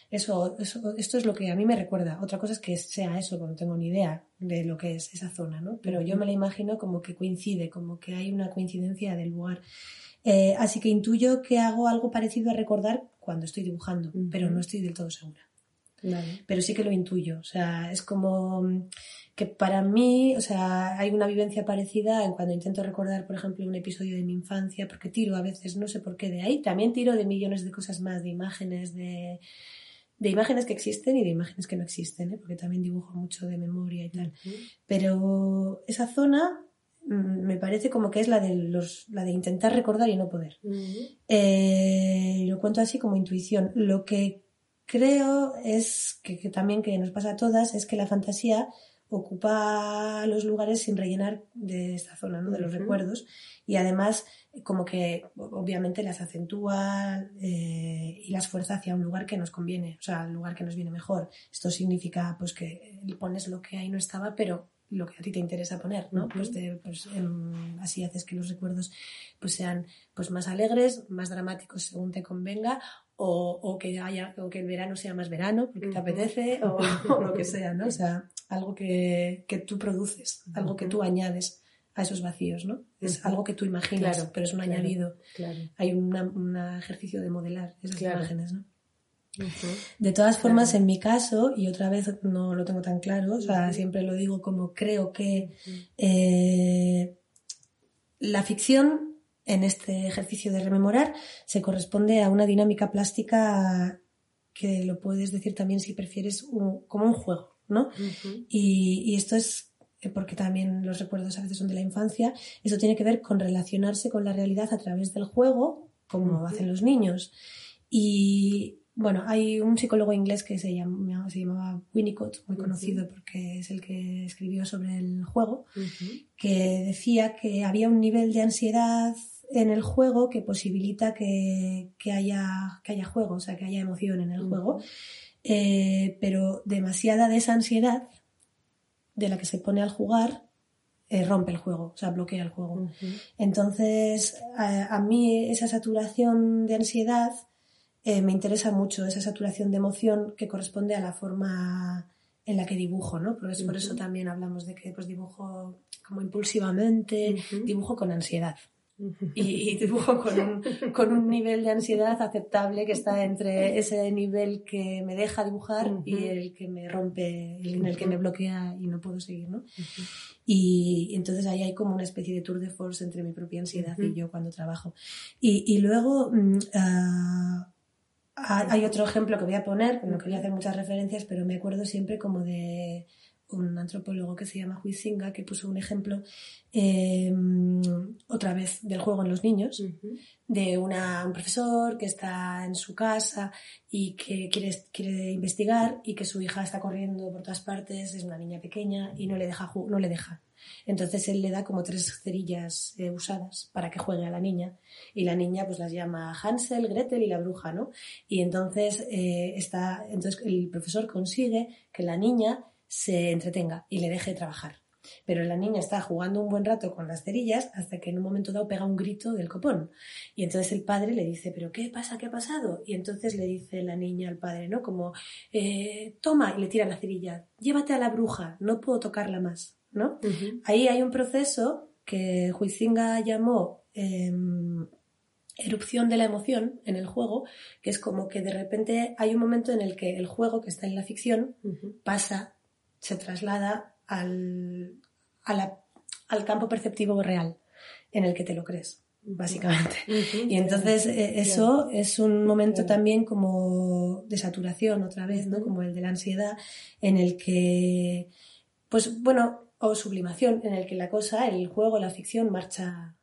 Eso, esto es lo que a mí me recuerda. Otra cosa es que sea eso, no tengo ni idea de lo que es esa zona, ¿no? Pero yo me la imagino como que coincide, como que hay una coincidencia del lugar. Eh, así que intuyo que hago algo parecido a recordar cuando estoy dibujando, pero no estoy del todo segura. Pero sí que lo intuyo. O sea, es como que para mí, o sea, hay una vivencia parecida en cuando intento recordar, por ejemplo, un episodio de mi infancia, porque tiro a veces, no sé por qué de ahí. También tiro de millones de cosas más, de imágenes, de de imágenes que existen y de imágenes que no existen, ¿eh? porque también dibujo mucho de memoria y tal. Pero esa zona mm, me parece como que es la de, los, la de intentar recordar y no poder. Eh, lo cuento así como intuición. Lo que creo es que, también que nos pasa a todas es que la fantasía ocupa los lugares sin rellenar de esta zona, ¿no? de los recuerdos y además como que obviamente las acentúa eh, y las fuerza hacia un lugar que nos conviene, o sea, un lugar que nos viene mejor. Esto significa pues que pones lo que ahí no estaba, pero lo que a ti te interesa poner, ¿no? Pues, pues así haces que los recuerdos pues sean pues más alegres, más dramáticos según te convenga o, que haya o que el verano sea más verano porque te apetece o, lo que sea, ¿no? O sea, algo que, que tú produces, algo que tú añades a esos vacíos, ¿no? Es algo que tú imaginas, pero es un añadido. Hay un ejercicio de modelar esas imágenes, ¿no? De todas formas, en mi caso, y otra vez no lo tengo tan claro, o sea, siempre lo digo como creo que eh, la ficción, en este ejercicio de rememorar, se corresponde a una dinámica plástica que lo puedes decir también si prefieres como un juego, ¿no? y, esto es porque también los recuerdos a veces son de la infancia, eso tiene que ver con relacionarse con la realidad a través del juego, como hacen los niños. Y bueno, hay un psicólogo inglés que se, llama, se llamaba Winnicott, muy conocido porque es el que escribió sobre el juego, que decía que había un nivel de ansiedad en el juego que posibilita que, haya, que haya juego, o sea, que haya emoción en el juego, eh, pero demasiada de esa ansiedad de la que se pone al jugar eh, rompe el juego, o sea, bloquea el juego. Entonces, a, mí esa saturación de ansiedad eh, me interesa mucho, esa saturación de emoción que corresponde a la forma en la que dibujo, ¿no? Por eso, por eso también hablamos de que pues, dibujo como impulsivamente, dibujo con ansiedad y, dibujo con un, con un, nivel de ansiedad aceptable que está entre ese nivel que me deja dibujar y el que me rompe, en el que me bloquea y no puedo seguir, ¿no? Y, entonces ahí hay como una especie de tour de force entre mi propia ansiedad y yo cuando trabajo. Y, y luego mm, ah, hay otro ejemplo que voy a poner, no quería hacer muchas referencias, pero me acuerdo siempre como de un antropólogo que se llama Huizinga, que puso un ejemplo em, otra vez del juego en los niños, de una, un profesor que está en su casa y que quiere, quiere investigar y que su hija está corriendo por todas partes, es una niña pequeña y no le deja. No le deja. Entonces él le da como tres cerillas eh, usadas para que juegue a la niña y la niña pues las llama Hansel, Gretel y la bruja, ¿no? Y entonces eh, está, entonces el profesor consigue que la niña se entretenga y le deje trabajar. Pero la niña está jugando un buen rato con las cerillas hasta que en un momento dado pega un grito del copón. Y entonces el padre le dice, ¿pero qué pasa? ¿Qué ha pasado? Y entonces le dice la niña al padre, ¿no? Como, eh, toma, y le tira la cerilla, llévate a la bruja, no puedo tocarla más, ¿no? Ahí hay un proceso que Huizinga llamó em, erupción de la emoción en el juego, que es como que de repente hay un momento en el que el juego que está en la ficción pasa se traslada al, al campo perceptivo real en el que te lo crees básicamente. Y entonces eh, eso es un momento también como de saturación otra vez, ¿no? Como el de la ansiedad, en el que, pues bueno, o sublimación, en el que la cosa, el juego, la ficción marcha,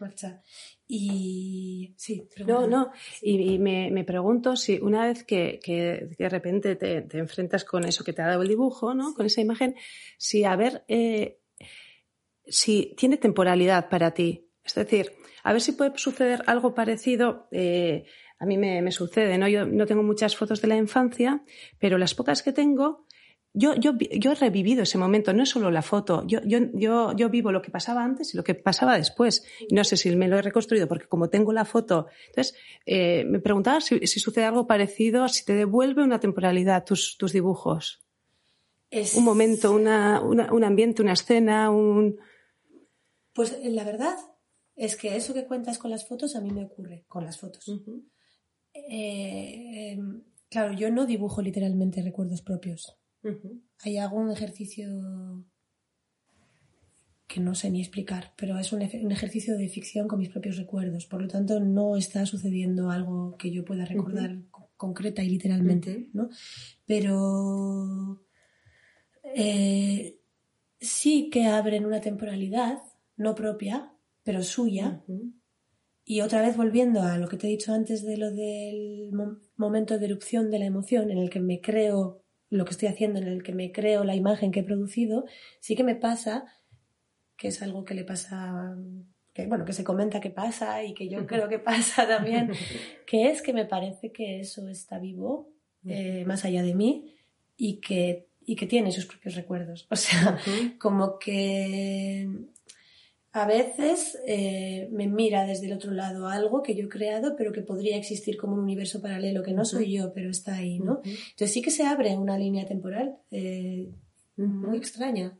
marcha. Y sí, no, no. Y, me, pregunto si una vez que, de repente te, enfrentas con eso que te ha dado el dibujo, ¿no? Con esa imagen, si a ver eh, si tiene temporalidad para ti. Es decir, a ver si puede suceder algo parecido. Eh, a mí me, me, sucede, ¿no? Yo no tengo muchas fotos de la infancia, pero las pocas que tengo yo, yo, yo he revivido ese momento, no es solo la foto, yo, yo, yo, yo vivo lo que pasaba antes y lo que pasaba después. Y no sé si me lo he reconstruido porque como tengo la foto, entonces eh, me preguntaba si, si, sucede algo parecido, si te devuelve una temporalidad tus, tus dibujos. Es... Un momento, una, una, un ambiente, una escena, un... Pues eh, la verdad es que eso que cuentas con las fotos a mí me ocurre con las fotos. eh, em, claro, yo no dibujo literalmente recuerdos propios hay algún ejercicio que no sé ni explicar, pero es un, ejercicio de ficción con mis propios recuerdos. Por lo tanto, no está sucediendo algo que yo pueda recordar concreta y literalmente, ¿no? Pero eh, sí que abren una temporalidad, no propia, pero suya. Y otra vez volviendo a lo que te he dicho antes de lo del momento de erupción de la emoción, en el que me creo lo que estoy haciendo, en el que me creo la imagen que he producido, sí que me pasa, que es algo que le pasa, que bueno, que se comenta que pasa y que yo creo que pasa también, que es que me parece que eso está vivo eh, más allá de mí y que, y que tiene sus propios recuerdos. O sea, como que a veces eh, me mira desde el otro lado algo que yo he creado, pero que podría existir como un universo paralelo, que no soy yo, pero está ahí, ¿no? Entonces sí que se abre una línea temporal eh, muy extraña.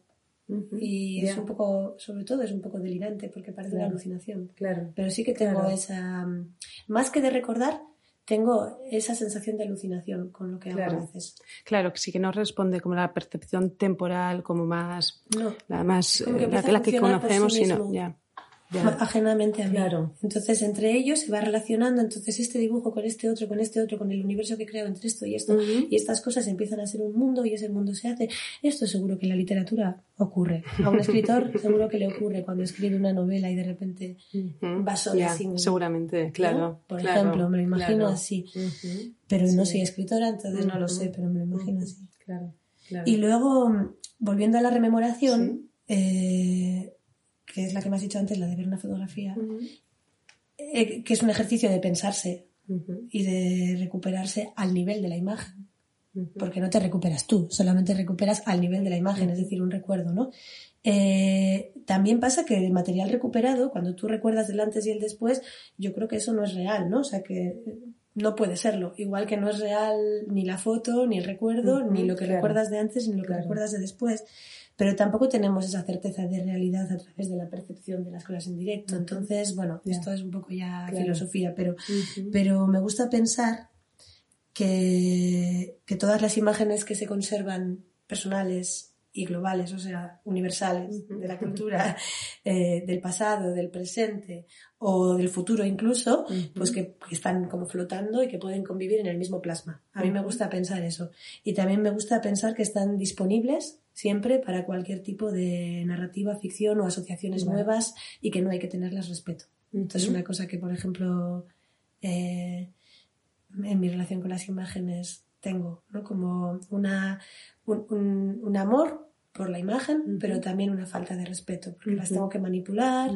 Y es un poco, sobre todo es un poco delirante porque parece una alucinación. Claro. Pero sí que tengo esa, más que de recordar, tengo esa sensación de alucinación con lo que hago a veces. Claro, que sí que no responde como la percepción temporal, como más, la más, la, que conocemos, sino, ya. Ajenamente a mí. Entonces, entre ellos se va relacionando, entonces este dibujo con este otro, con este otro, con el universo que creo entre esto y esto, y estas cosas empiezan a ser un mundo y ese mundo se hace. Esto seguro que en la literatura ocurre. A un escritor seguro que le ocurre cuando escribe una novela y de repente va sola Seguramente, claro. Por ejemplo, me lo imagino así. Pero no soy escritora, entonces no lo sé, pero me lo imagino así. Claro. Y luego, volviendo a la rememoración, eh, que es la que me has dicho antes, la de ver una fotografía, eh, que es un ejercicio de pensarse y de recuperarse al nivel de la imagen. Porque no te recuperas tú, solamente recuperas al nivel de la imagen, es decir, un recuerdo, ¿no? Eh, también pasa que el material recuperado, cuando tú recuerdas el antes y el después, yo creo que eso no es real, ¿no? O sea que no puede serlo. Igual que no es real ni la foto, ni el recuerdo, ni lo que recuerdas de antes, ni lo que recuerdas de después. Pero tampoco tenemos esa certeza de realidad a través de la percepción de las cosas en directo. Entonces, bueno, esto es un poco ya filosofía, pero, pero me gusta pensar que, que todas las imágenes que se conservan personales y globales, o sea, universales de la cultura, eh, del pasado, del presente o del futuro incluso, pues que, están como flotando y que pueden convivir en el mismo plasma. A mí me gusta pensar eso. Y también me gusta pensar que están disponibles siempre para cualquier tipo de narrativa, ficción o asociaciones nuevas y que no hay que tenerlas respeto. Entonces, una cosa que, por ejemplo, eh, en mi relación con las imágenes tengo, ¿no? Como una, un, amor por la imagen, pero también una falta de respeto, porque las tengo que manipular.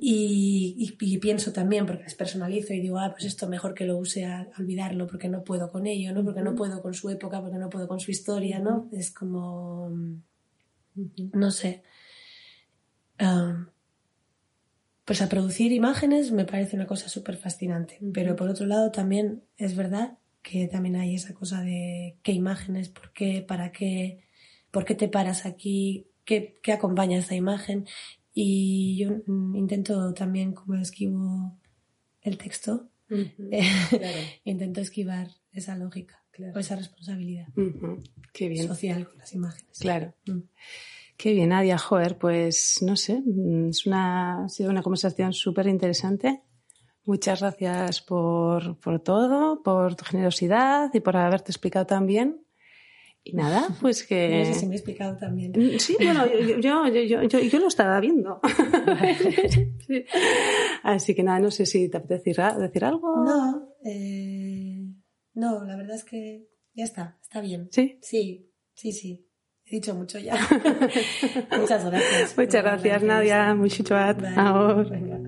Y, pienso también, porque las personalizo y digo, ah, pues esto mejor que lo use a, olvidarlo, porque no puedo con ello, ¿no? Porque no puedo con su época, porque no puedo con su historia, ¿no? Es como, no sé. pues a producir imágenes me parece una cosa súper fascinante, pero por otro lado también es verdad que también hay esa cosa de qué imágenes, por qué, para qué, por qué te paras aquí, qué, qué acompaña esta imagen. Y yo mm, intento también, como esquivo el texto, intento esquivar esa lógica o esa responsabilidad social con las imágenes. Claro. Mm. Qué bien, Nadia. Joder, pues no sé, mm, es una, ha sido una conversación súper interesante. Muchas gracias por, por todo, por tu generosidad y por haberte explicado tan bien. Y nada, pues que... No sé si me he explicado también. Mm, sí, bueno, yo, yo, yo, yo, lo estaba viendo. Así que nada, no sé si te apetece decir algo. No, eh, no, la verdad es que ya está, está bien. ¿Sí? Sí, sí, sí. He dicho mucho ya. Muchas gracias. Muchas gracias, Nadia. Mucho Ahora.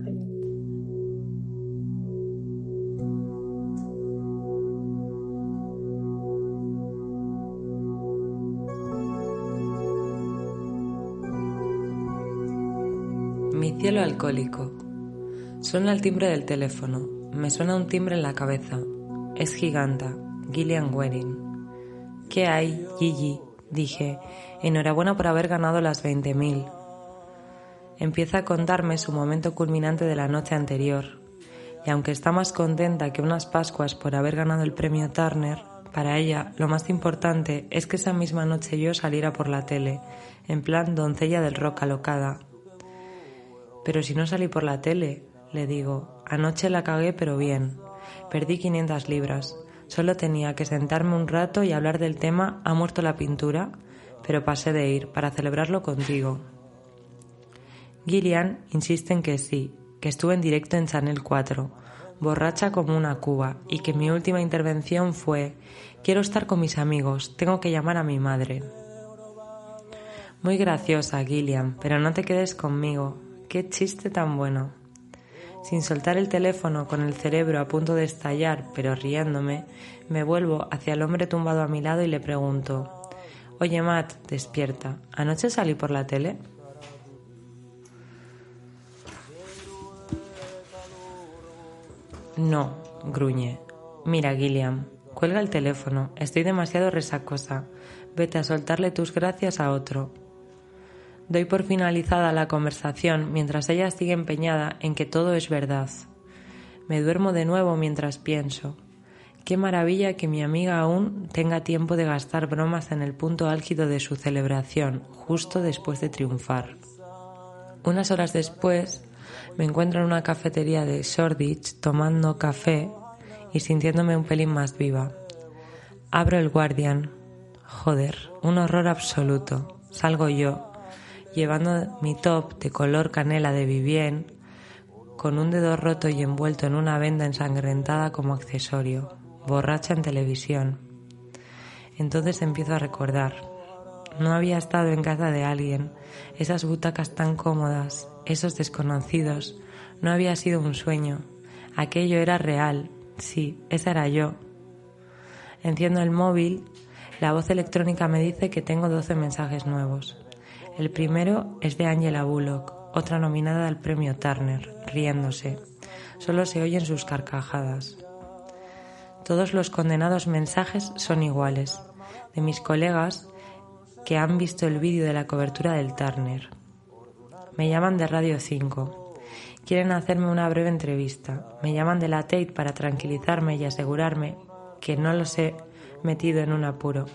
Alcohólico. Suena el timbre del teléfono. Me suena un timbre en la cabeza. Es giganta. Gillian Wedding. ¿Qué hay, Gigi? Dije. Enhorabuena por haber ganado las 20.000. Empieza a contarme su momento culminante de la noche anterior. Y aunque está más contenta que unas Pascuas por haber ganado el premio Turner, para ella lo más importante es que esa misma noche yo saliera por la tele, en plan doncella del rock alocada, pero si no salí por la tele, le digo, anoche la cagué pero bien. Perdí 500 libras. Solo tenía que sentarme un rato y hablar del tema ¿Ha muerto la pintura? Pero pasé de ir para celebrarlo contigo. Gillian insiste en que sí, que estuve en directo en Channel 4, borracha como una cuba, y que mi última intervención fue Quiero estar con mis amigos, tengo que llamar a mi madre. Muy graciosa, Gillian, pero no te quedes conmigo, Qué chiste tan bueno. Sin soltar el teléfono, con el cerebro a punto de estallar, pero riéndome, me vuelvo hacia el hombre tumbado a mi lado y le pregunto, Oye Matt, despierta, ¿anoche salí por la tele? No, gruñe. Mira, Gilliam, cuelga el teléfono, estoy demasiado resacosa. Vete a soltarle tus gracias a otro. Doy por finalizada la conversación mientras ella sigue empeñada en que todo es verdad. Me duermo de nuevo mientras pienso. Qué maravilla que mi amiga aún tenga tiempo de gastar bromas en el punto álgido de su celebración, justo después de triunfar. Unas horas después me encuentro en una cafetería de Shoreditch tomando café y sintiéndome un pelín más viva. Abro el Guardian. Joder, un horror absoluto. Salgo yo, llevando mi top de color canela de Vivien, con un dedo roto y envuelto en una venda ensangrentada como accesorio, borracha en televisión. Entonces empiezo a recordar. No había estado en casa de alguien, esas butacas tan cómodas, esos desconocidos. No había sido un sueño. Aquello era real. Sí, esa era yo. Enciendo el móvil. La voz electrónica me dice que tengo 12 mensajes nuevos. El primero es de Angela Bullock, otra nominada al premio Turner, riéndose. Solo se oyen sus carcajadas. Todos los condenados mensajes son iguales, de mis colegas que han visto el vídeo de la cobertura del Turner. Me llaman de Radio 5. Quieren hacerme una breve entrevista. Me llaman de la Tate para tranquilizarme y asegurarme que no los he metido en un apuro.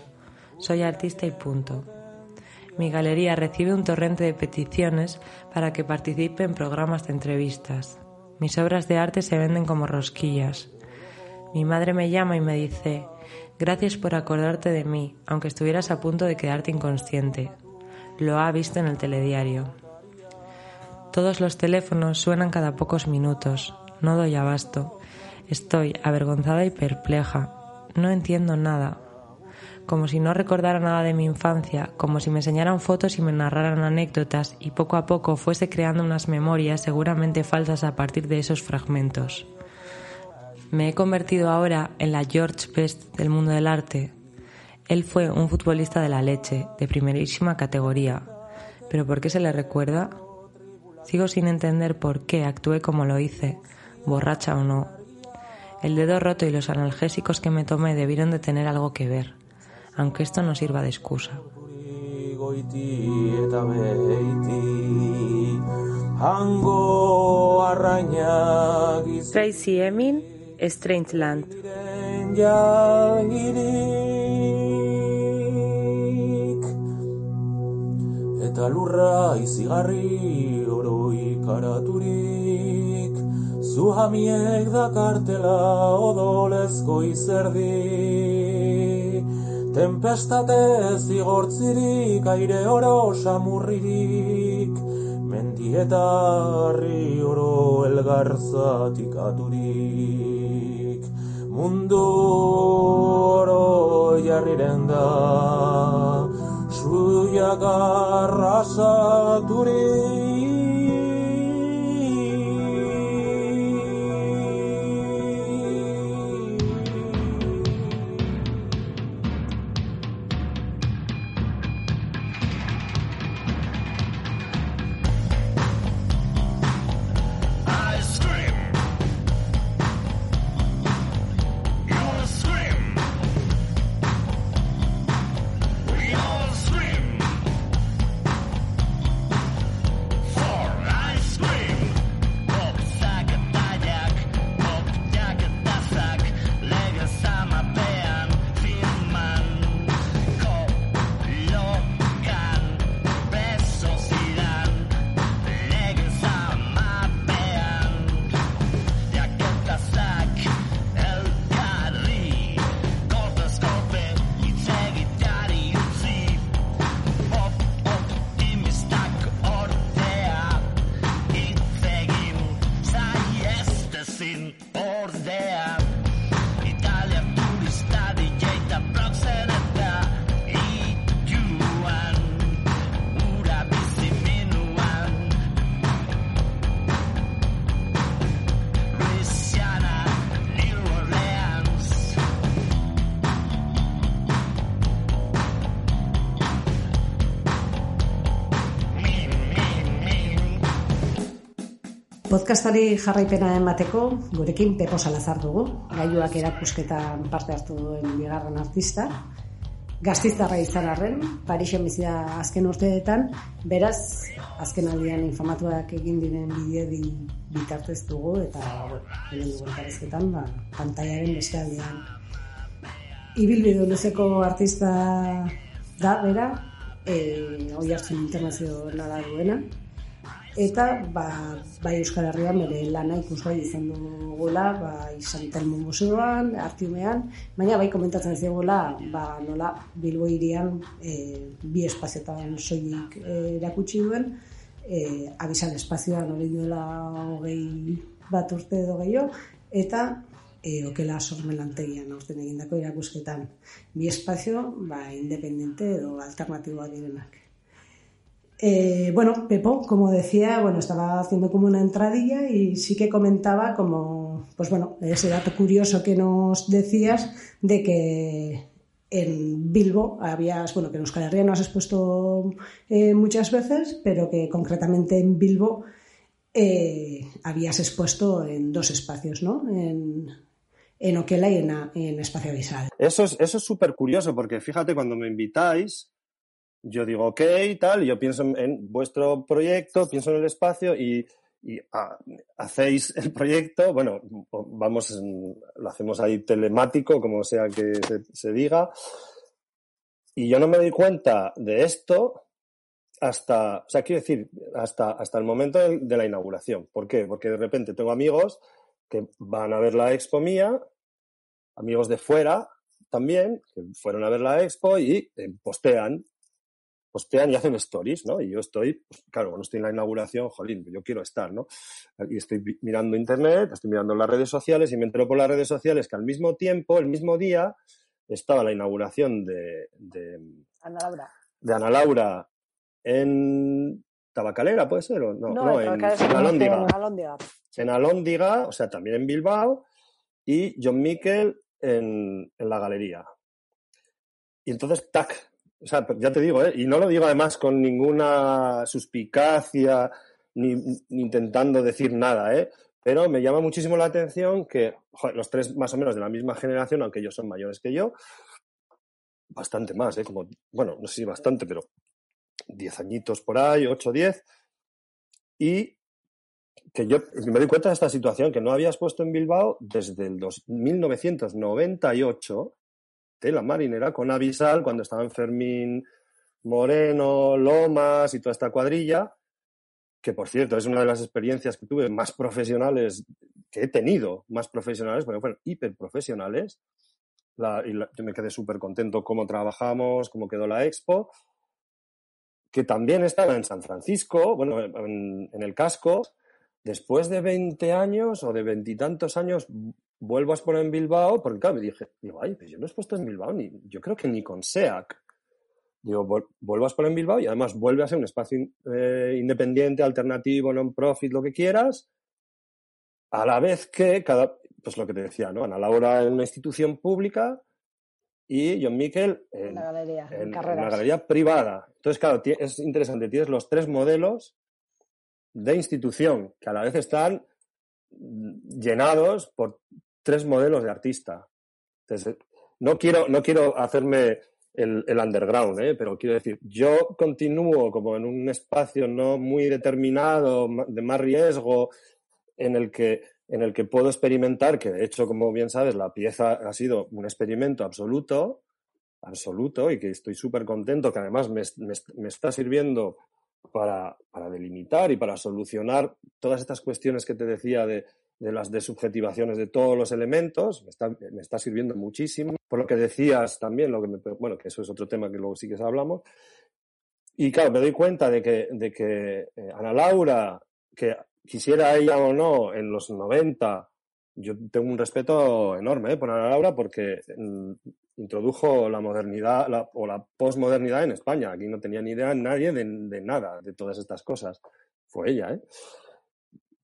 Soy artista y punto. Mi galería recibe un torrente de peticiones para que participe en programas de entrevistas. Mis obras de arte se venden como rosquillas. Mi madre me llama y me dice, gracias por acordarte de mí, aunque estuvieras a punto de quedarte inconsciente. Lo ha visto en el telediario. Todos los teléfonos suenan cada pocos minutos. No doy abasto. Estoy avergonzada y perpleja. No entiendo nada. Como si no recordara nada de mi infancia, como si me enseñaran fotos y me narraran anécdotas y poco a poco fuese creando unas memorias seguramente falsas a partir de esos fragmentos. Me he convertido ahora en la George Best del mundo del arte. Él fue un futbolista de la leche, de primerísima categoría. ¿Pero por qué se le recuerda? Sigo sin entender por qué actué como lo hice, borracha o no. El dedo roto y los analgésicos que me tomé debieron de tener algo que ver, aunque esto no sirva de excusa. Tracy Emin, Strange Land. eta lurra izigarri oro ikaraturik zu hamiek dakartela odolezko izerdi tempestate zigortzirik aire oro samurririk. Mendieta harri oro elgarzatik aturik. Mundu oro jarriren da. Suya garrasa Podcastari jarraipena emateko, gurekin Pepo Salazar dugu, gaiuak erakusketan parte hartu duen bigarren artista. Gaztiztarra izan arren, Parixen bizia azken urteetan, beraz, azken aldian informatuak egin diren bideo di bitartez dugu, eta, bueno, dugu elkarrezketan, ba, pantaiaren beste aldean. Ibilbide luzeko artista da, bera, e, oi hartzen internazio nada duena, eta ba, bai Euskal Herrian bere lana ikusgai izan dugula, ba, izan Telmo Museoan, Artiumean, baina bai komentatzen ez dugula, ba, nola Bilbo irian e, bi espazioetan soilik e, erakutsi duen, e, abisan espazioan hori duela hogei bat urte edo gehiago, eta e, okela sormelantegian aurten egindako irakusketan. Bi espazio, ba, independente edo alternatiboa direnak. Eh, bueno, Pepo, como decía, bueno, estaba haciendo como una entradilla y sí que comentaba como, pues bueno, ese dato curioso que nos decías de que en Bilbo habías, bueno, que en Euskal Herria no has expuesto eh, muchas veces, pero que concretamente en Bilbo eh, habías expuesto en dos espacios, ¿no? En, en Oquela y en, Espacio Visual. Eso es eso es súper curioso porque fíjate cuando me invitáis yo digo, ok, tal, yo pienso en vuestro proyecto, pienso en el espacio y, ah, hacéis el proyecto, bueno, vamos, lo hacemos ahí telemático, como sea que se, diga, y yo no me doy cuenta de esto hasta, o sea, quiero decir, hasta, hasta el momento de, la inauguración. ¿Por qué? Porque de repente tengo amigos que van a ver la expo mía, amigos de fuera también, que fueron a ver la expo y eh, postean postean y hacen stories, ¿no? Y yo estoy, pues, claro, cuando estoy en la inauguración, jolín, yo quiero estar, ¿no? Y estoy mirando internet, estoy mirando las redes sociales y me entero por las redes sociales que al mismo tiempo, el mismo día, estaba la inauguración de, de Ana Laura. De Ana Laura en Tabacalera, ¿puede ser? ¿O no, no, en, Alóndiga. En Alóndiga. En Alóndiga, o sea, también en Bilbao, y John Miquel en, en la galería. Y entonces, tac, o sea, ya te digo, ¿eh? y no lo digo además con ninguna suspicacia ni, intentando decir nada, ¿eh? pero me llama muchísimo la atención que los tres más o menos de la misma generación, aunque ellos son mayores que yo, bastante más, ¿eh? como, bueno, no sé si bastante, pero diez añitos por ahí, ocho, diez, y que yo me doy cuenta de esta situación, que no habías puesto en Bilbao desde el 1998 la marinera con Avisal cuando estaban Fermín Moreno, Lomas y toda esta cuadrilla, que por cierto es una de las experiencias que tuve más profesionales que he tenido, más profesionales, porque fueron hiper profesionales. y yo me quedé súper contento cómo trabajamos, cómo quedó la expo, que también estaba en San Francisco, bueno, en, en el casco. Después de 20 años o de veintitantos años, vuelvo a exponer en Bilbao, porque claro, me dije, digo, ay, pues yo no he expuesto en Bilbao, ni, yo creo que ni con SEAC. Digo, vuelvo a exponer en Bilbao y además vuelve a ser un espacio eh, independiente, alternativo, non-profit, lo que quieras, a la vez que cada, pues lo que te decía, ¿no? Ana Laura en una institución pública y John Miquel en, la galería, en, en una galería privada. Entonces, claro, es interesante, tienes los tres modelos de institución que a la vez están llenados por tres modelos de artista. No quiero, no quiero hacerme el, underground, ¿eh? pero quiero decir, yo continúo como en un espacio no muy determinado, de más riesgo, en el que, en el que puedo experimentar, que de hecho, como bien sabes, la pieza ha sido un experimento absoluto, absoluto, y que estoy súper contento, que además me, me, está sirviendo para, para delimitar y para solucionar todas estas cuestiones que te decía de, de las desubjetivaciones de todos los elementos, me está, me está, sirviendo muchísimo. Por lo que decías también, lo que me, bueno, que eso es otro tema que luego sí que hablamos. Y claro, me doy cuenta de que, de que eh, Ana Laura, que quisiera ella o no en los 90, yo tengo un respeto enorme eh, por Ana Laura porque mm, introdujo la modernidad o la posmodernidad en España. Aquí no tenía ni idea nadie de, nada de todas estas cosas. Fue ella, ¿eh?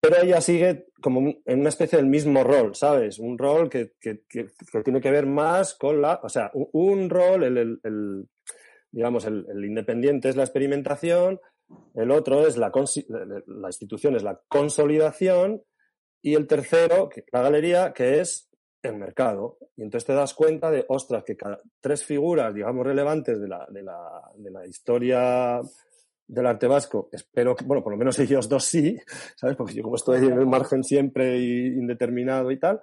pero ella sigue como en una especie del mismo rol, ¿sabes? Un rol que, tiene que ver más con la, o sea, un, rol, el, digamos, el, independiente es la experimentación, el otro es la, la institución, es la consolidación, y el tercero, la galería, que es el mercado. Y entonces te das cuenta de, ostras, que cada tres figuras, digamos, relevantes de la, de la, de la historia del arte vasco, espero que, bueno, por lo menos ellos dos sí, ¿sabes? Porque yo como estoy en el margen siempre y indeterminado y tal,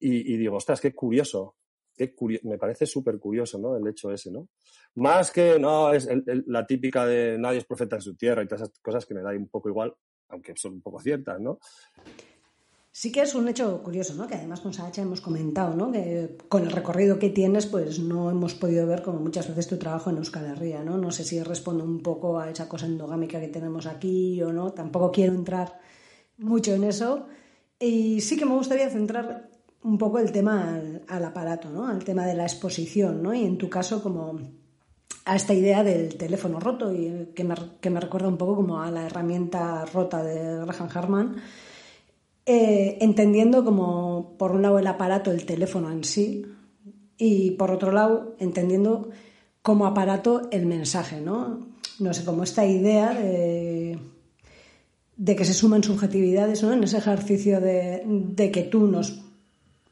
y, digo, ostras, qué curioso. me parece súper curioso, ¿no? El hecho ese, ¿no? Más que, no, es la típica de nadie es profeta en su tierra y todas esas cosas que me da un poco igual, aunque son un poco ciertas, ¿no? Sí que es un hecho curioso, ¿no? Que además con Sacha hemos comentado, ¿no? Que con el recorrido que tienes, pues no hemos podido ver como muchas veces tu trabajo en Euskal Herria, ¿no? No sé si responde un poco a esa cosa endogámica que tenemos aquí o no. Tampoco quiero entrar mucho en eso. Y sí que me gustaría centrar un poco el tema al, aparato, ¿no? Al tema de la exposición, ¿no? Y en tu caso como a esta idea del teléfono roto y que me, que me recuerda un poco como a la herramienta rota de Graham Harman eh, entendiendo como, por un lado, el aparato, el teléfono en sí, y por otro lado, entendiendo como aparato el mensaje, ¿no? No sé, como esta idea de, que se suman subjetividades, ¿no? En ese ejercicio de, que tú nos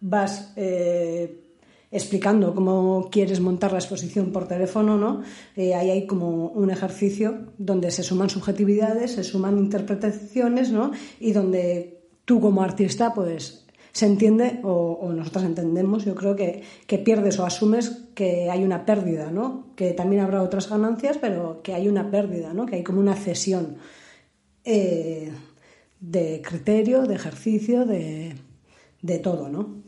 vas eh, explicando cómo quieres montar la exposición por teléfono, ¿no? Eh, ahí hay como un ejercicio donde se suman subjetividades, se suman interpretaciones, ¿no? Y donde tú como artista, pues se entiende o, nosotros entendemos, yo creo que, pierdes o asumes que hay una pérdida, ¿no? Que también habrá otras ganancias, pero que hay una pérdida, ¿no? Que hay como una cesión eh, de criterio, de ejercicio, de, todo, ¿no?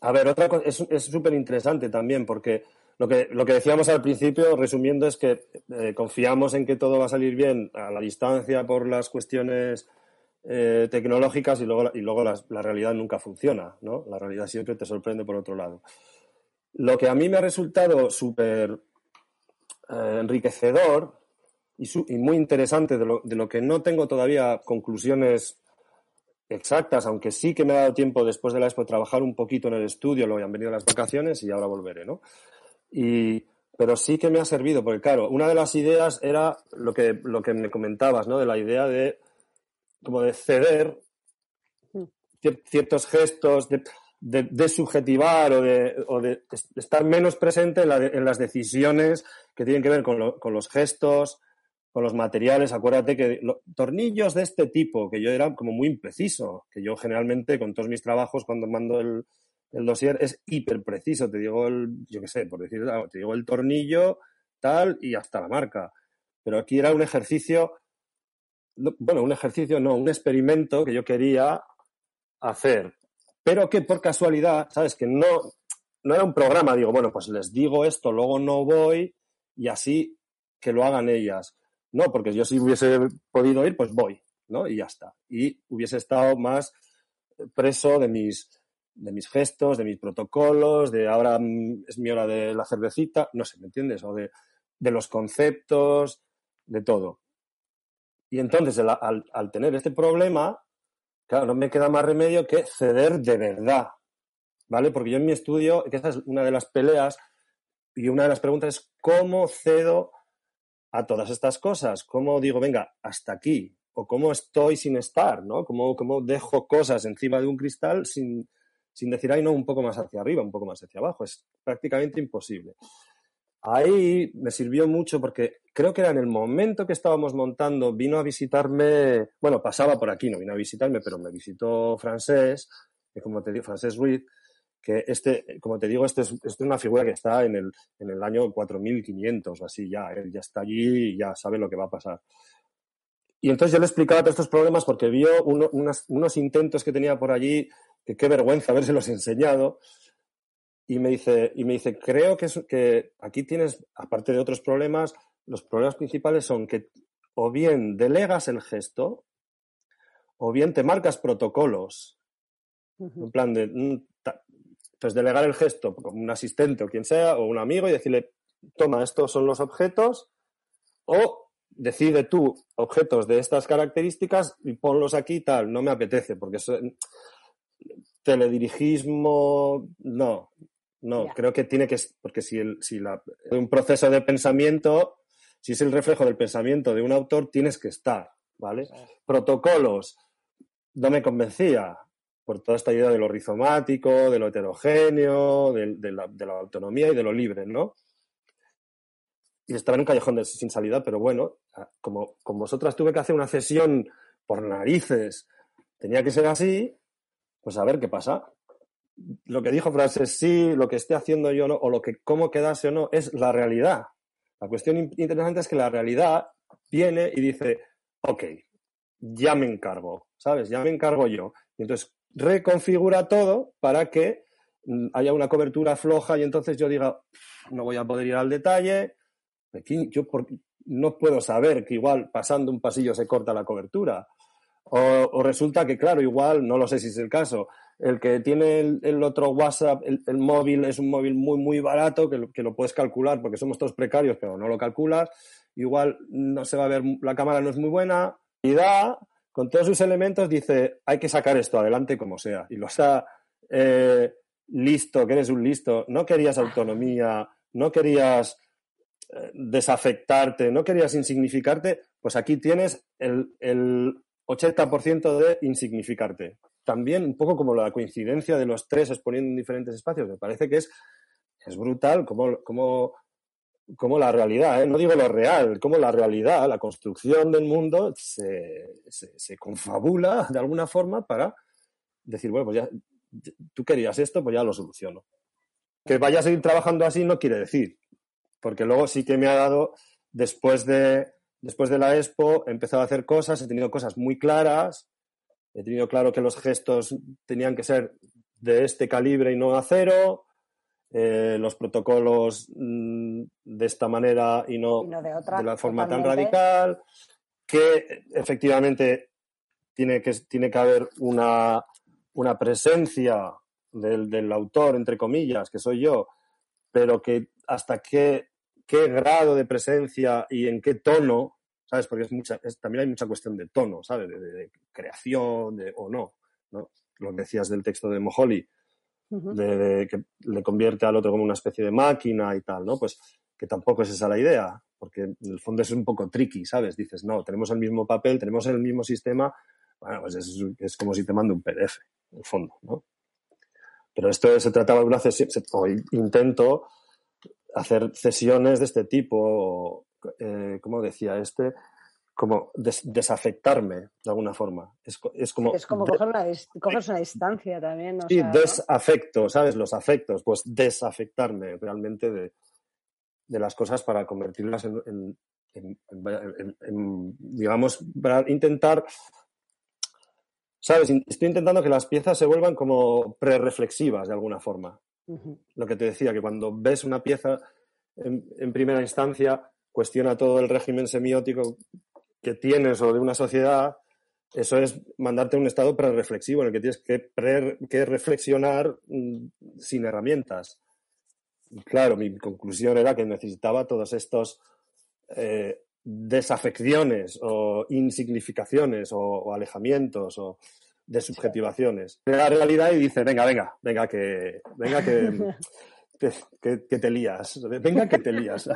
A ver, otra cosa, es súper interesante también, porque lo que, lo que decíamos al principio, resumiendo, es que eh, confiamos en que todo va a salir bien a la distancia por las cuestiones eh, tecnológicas y luego, y luego la, realidad nunca funciona, ¿no? La realidad siempre te sorprende por otro lado. Lo que a mí me ha resultado súper eh, enriquecedor y, muy interesante de lo, de lo, que no tengo todavía conclusiones exactas, aunque sí que me ha dado tiempo después de la expo trabajar un poquito en el estudio, luego han venido las vacaciones y ahora volveré, ¿no? Y, pero sí que me ha servido, porque claro, una de las ideas era lo que, lo que me comentabas, ¿no? De la idea de como de ceder mm. ciertos gestos, de, subjetivar o, de, estar menos presente en, las decisiones que tienen que ver con, los gestos, con los materiales. Acuérdate que tornillos de este tipo, que yo era como muy impreciso, que yo generalmente con todos mis trabajos cuando mando el, el dossier es hiper preciso. Te digo el, yo qué sé, por decir, te digo el tornillo, tal, y hasta la marca. Pero aquí era un ejercicio bueno, un ejercicio, no, un experimento que yo quería hacer, pero que por casualidad, ¿sabes? Que no, no era un programa, digo, bueno, pues les digo esto, luego no voy y así que lo hagan ellas. No, porque yo si hubiese podido ir, pues voy, ¿no? Y ya está. Y hubiese estado más preso de mis, de mis gestos, de mis protocolos, de ahora es mi hora de la cervecita, no sé, ¿me entiendes? O de, de los conceptos, de todo. Y entonces, al, tener este problema, claro, no me queda más remedio que ceder de verdad, ¿vale? Porque yo en mi estudio, que esa es una de las peleas, y una de las preguntas es, ¿cómo cedo a todas estas cosas? ¿Cómo digo, venga, hasta aquí? ¿O cómo estoy sin estar, ¿no? ¿Cómo, cómo dejo cosas encima de un cristal sin, sin decir, ay, no, un poco más hacia arriba, un poco más hacia abajo? Es prácticamente imposible. Ahí me sirvió mucho porque creo que era en el momento que estábamos montando, vino a visitarme, bueno, pasaba por aquí, no vino a visitarme, pero me visitó Francés, como te digo, Francés Ruiz, que este, como te digo, este es, este es una figura que está en el, en el año 4500 o así, ya, él ya está allí y ya sabe lo que va a pasar. Y entonces yo le explicaba todos estos problemas porque vio unos intentos que tenía por allí, que qué vergüenza habérselos enseñado, y me dice, y me dice creo que, que aquí tienes, aparte de otros problemas, los problemas principales son que o bien delegas el gesto o bien te marcas protocolos. En plan de, mm, pues delegar el gesto como un asistente o quien sea, o un amigo y decirle, toma, estos son los objetos, o decide tú objetos de estas características y ponlos aquí tal, no me apetece, porque eso, teledirigismo, no, no, creo que tiene que, porque si, el, si la, un proceso de pensamiento, si es el reflejo del pensamiento de un autor, tienes que estar, ¿vale? Protocolos, no me convencía por toda esta idea de lo rizomático, de lo heterogéneo, de, la, de la, autonomía y de lo libre, ¿no? Y estaba en un callejón sin salida, pero bueno, como con vosotras tuve que hacer una sesión por narices, tenía que ser así, pues a ver qué pasa lo que dijo Frances sí, lo que esté haciendo yo no, o lo que cómo quedase o no, es la realidad. La cuestión interesante es que la realidad viene y dice, ok, ya me encargo, ¿sabes? Ya me encargo yo. Y entonces reconfigura todo para que mm, haya una cobertura floja y entonces yo diga, no voy a poder ir al detalle. Yo no puedo saber que igual pasando un pasillo se corta la cobertura. O, resulta que, claro, igual, no lo sé si es el caso, el que tiene el, otro WhatsApp, el, móvil es un móvil muy, muy barato, que lo, que lo puedes calcular porque somos todos precarios, pero no lo calculas. Igual no se va a ver, la cámara no es muy buena. Y da, con todos sus elementos, dice, hay que sacar esto adelante como sea. Y lo está eh, listo, que eres un listo. No querías autonomía, no querías eh, desafectarte, no querías insignificarte, pues aquí tienes el, el 80% de insignificarte. También un poco como la coincidencia de los tres exponiendo en diferentes espacios. Me parece que es, es brutal como, como, como la realidad, ¿eh? no digo lo real, como la realidad, la construcción del mundo se, se, confabula de alguna forma para decir, bueno, pues ya tú querías esto, pues ya lo soluciono. Que vaya a seguir trabajando así no quiere decir, porque luego sí que me ha dado, después de, después de la expo he empezado a hacer cosas, he tenido cosas muy claras, he tenido claro que los gestos tenían que ser de este calibre y no acero, eh, los protocolos mm, de esta manera y no, de, la forma tan radical, que efectivamente tiene que, tiene que haber una, una presencia del, del autor, entre comillas, que soy yo, pero que hasta qué qué grado de presencia y en qué tono, ¿sabes? Porque es mucha, también hay mucha cuestión de tono, ¿sabes? De, creación de, o no, no, Lo que decías del texto de Moholi, de, que le convierte al otro como una especie de máquina y tal, ¿no? Pues que tampoco es esa la idea, porque en el fondo es un poco tricky, ¿sabes? Dices, no, tenemos el mismo papel, tenemos el mismo sistema, bueno, pues es, es como si te mando un PDF, en el fondo, ¿no? Pero esto se trataba de una sesión, o intento hacer sesiones de este tipo, eh, como decía este, como desafectarme de alguna forma. Es, como, es como coger una, una distancia también. sí, desafecto, ¿sabes? Los afectos, pues desafectarme realmente de, las cosas para convertirlas en, digamos, para intentar, ¿sabes? Estoy intentando que las piezas se vuelvan como pre-reflexivas de alguna forma. Lo que te decía, que cuando ves una pieza en, primera instancia, cuestiona todo el régimen semiótico que tienes o de una sociedad, eso es mandarte a un estado pre-reflexivo en el que tienes que, reflexionar mm, sin herramientas. claro, mi conclusión era que necesitaba todos estos eh, desafecciones o insignificaciones o alejamientos o de subjetivaciones. La realidad y dice, venga, venga, venga, que, venga, que, que, te lías. Venga, que te lías,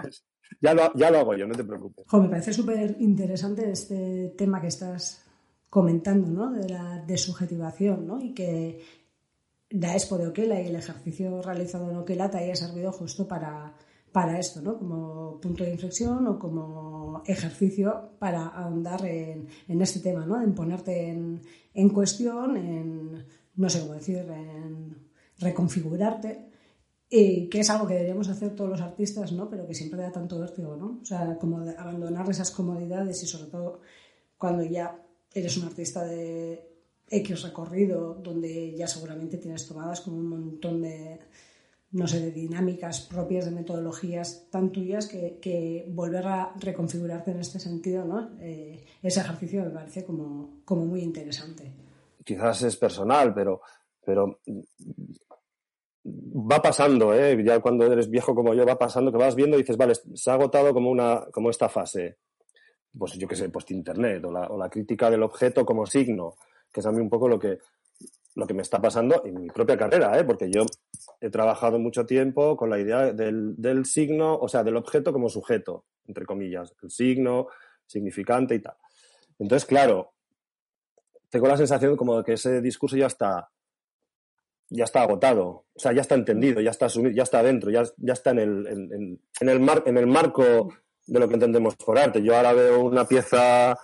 Ya lo, ya lo hago yo, no te preocupes. me parece súper interesante este tema que estás comentando, ¿no? De la desubjetivación, ¿no? Y que la Expo de Oquela y el ejercicio realizado en Oquela te haya servido justo para, para esto, ¿no? Como punto de inflexión o como ejercicio para ahondar en, este tema, ¿no? En ponerte en, en cuestión, en, no sé cómo decir, en reconfigurarte, y que es algo que deberíamos hacer todos los artistas, ¿no? Pero que siempre da tanto vértigo, ¿no? O sea, como abandonar esas comodidades y sobre todo cuando ya eres un artista de X recorrido, donde ya seguramente tienes tomadas como un montón de, no sé, de dinámicas propias, de metodologías tan tuyas que, volver a reconfigurarte en este sentido, ¿no? Eh, ese ejercicio me parece como, como muy interesante. Quizás es personal, pero, pero va pasando, ¿eh? ya cuando eres viejo como yo, va pasando que vas viendo y dices, vale, se ha agotado como, una, como esta fase, pues yo qué sé, post-internet o la, o la crítica del objeto como signo, que es a mí un poco lo que, lo que me está pasando en mi propia carrera, ¿eh? porque yo he trabajado mucho tiempo con la idea del, del, signo, o sea, del objeto como sujeto, entre comillas, el signo, significante y tal. Entonces, claro, tengo la sensación como de que ese discurso ya está, ya está agotado, o sea, ya está entendido, ya está asumido, ya está dentro, ya, está en el, en, el marco de lo que entendemos por arte. Yo ahora veo una pieza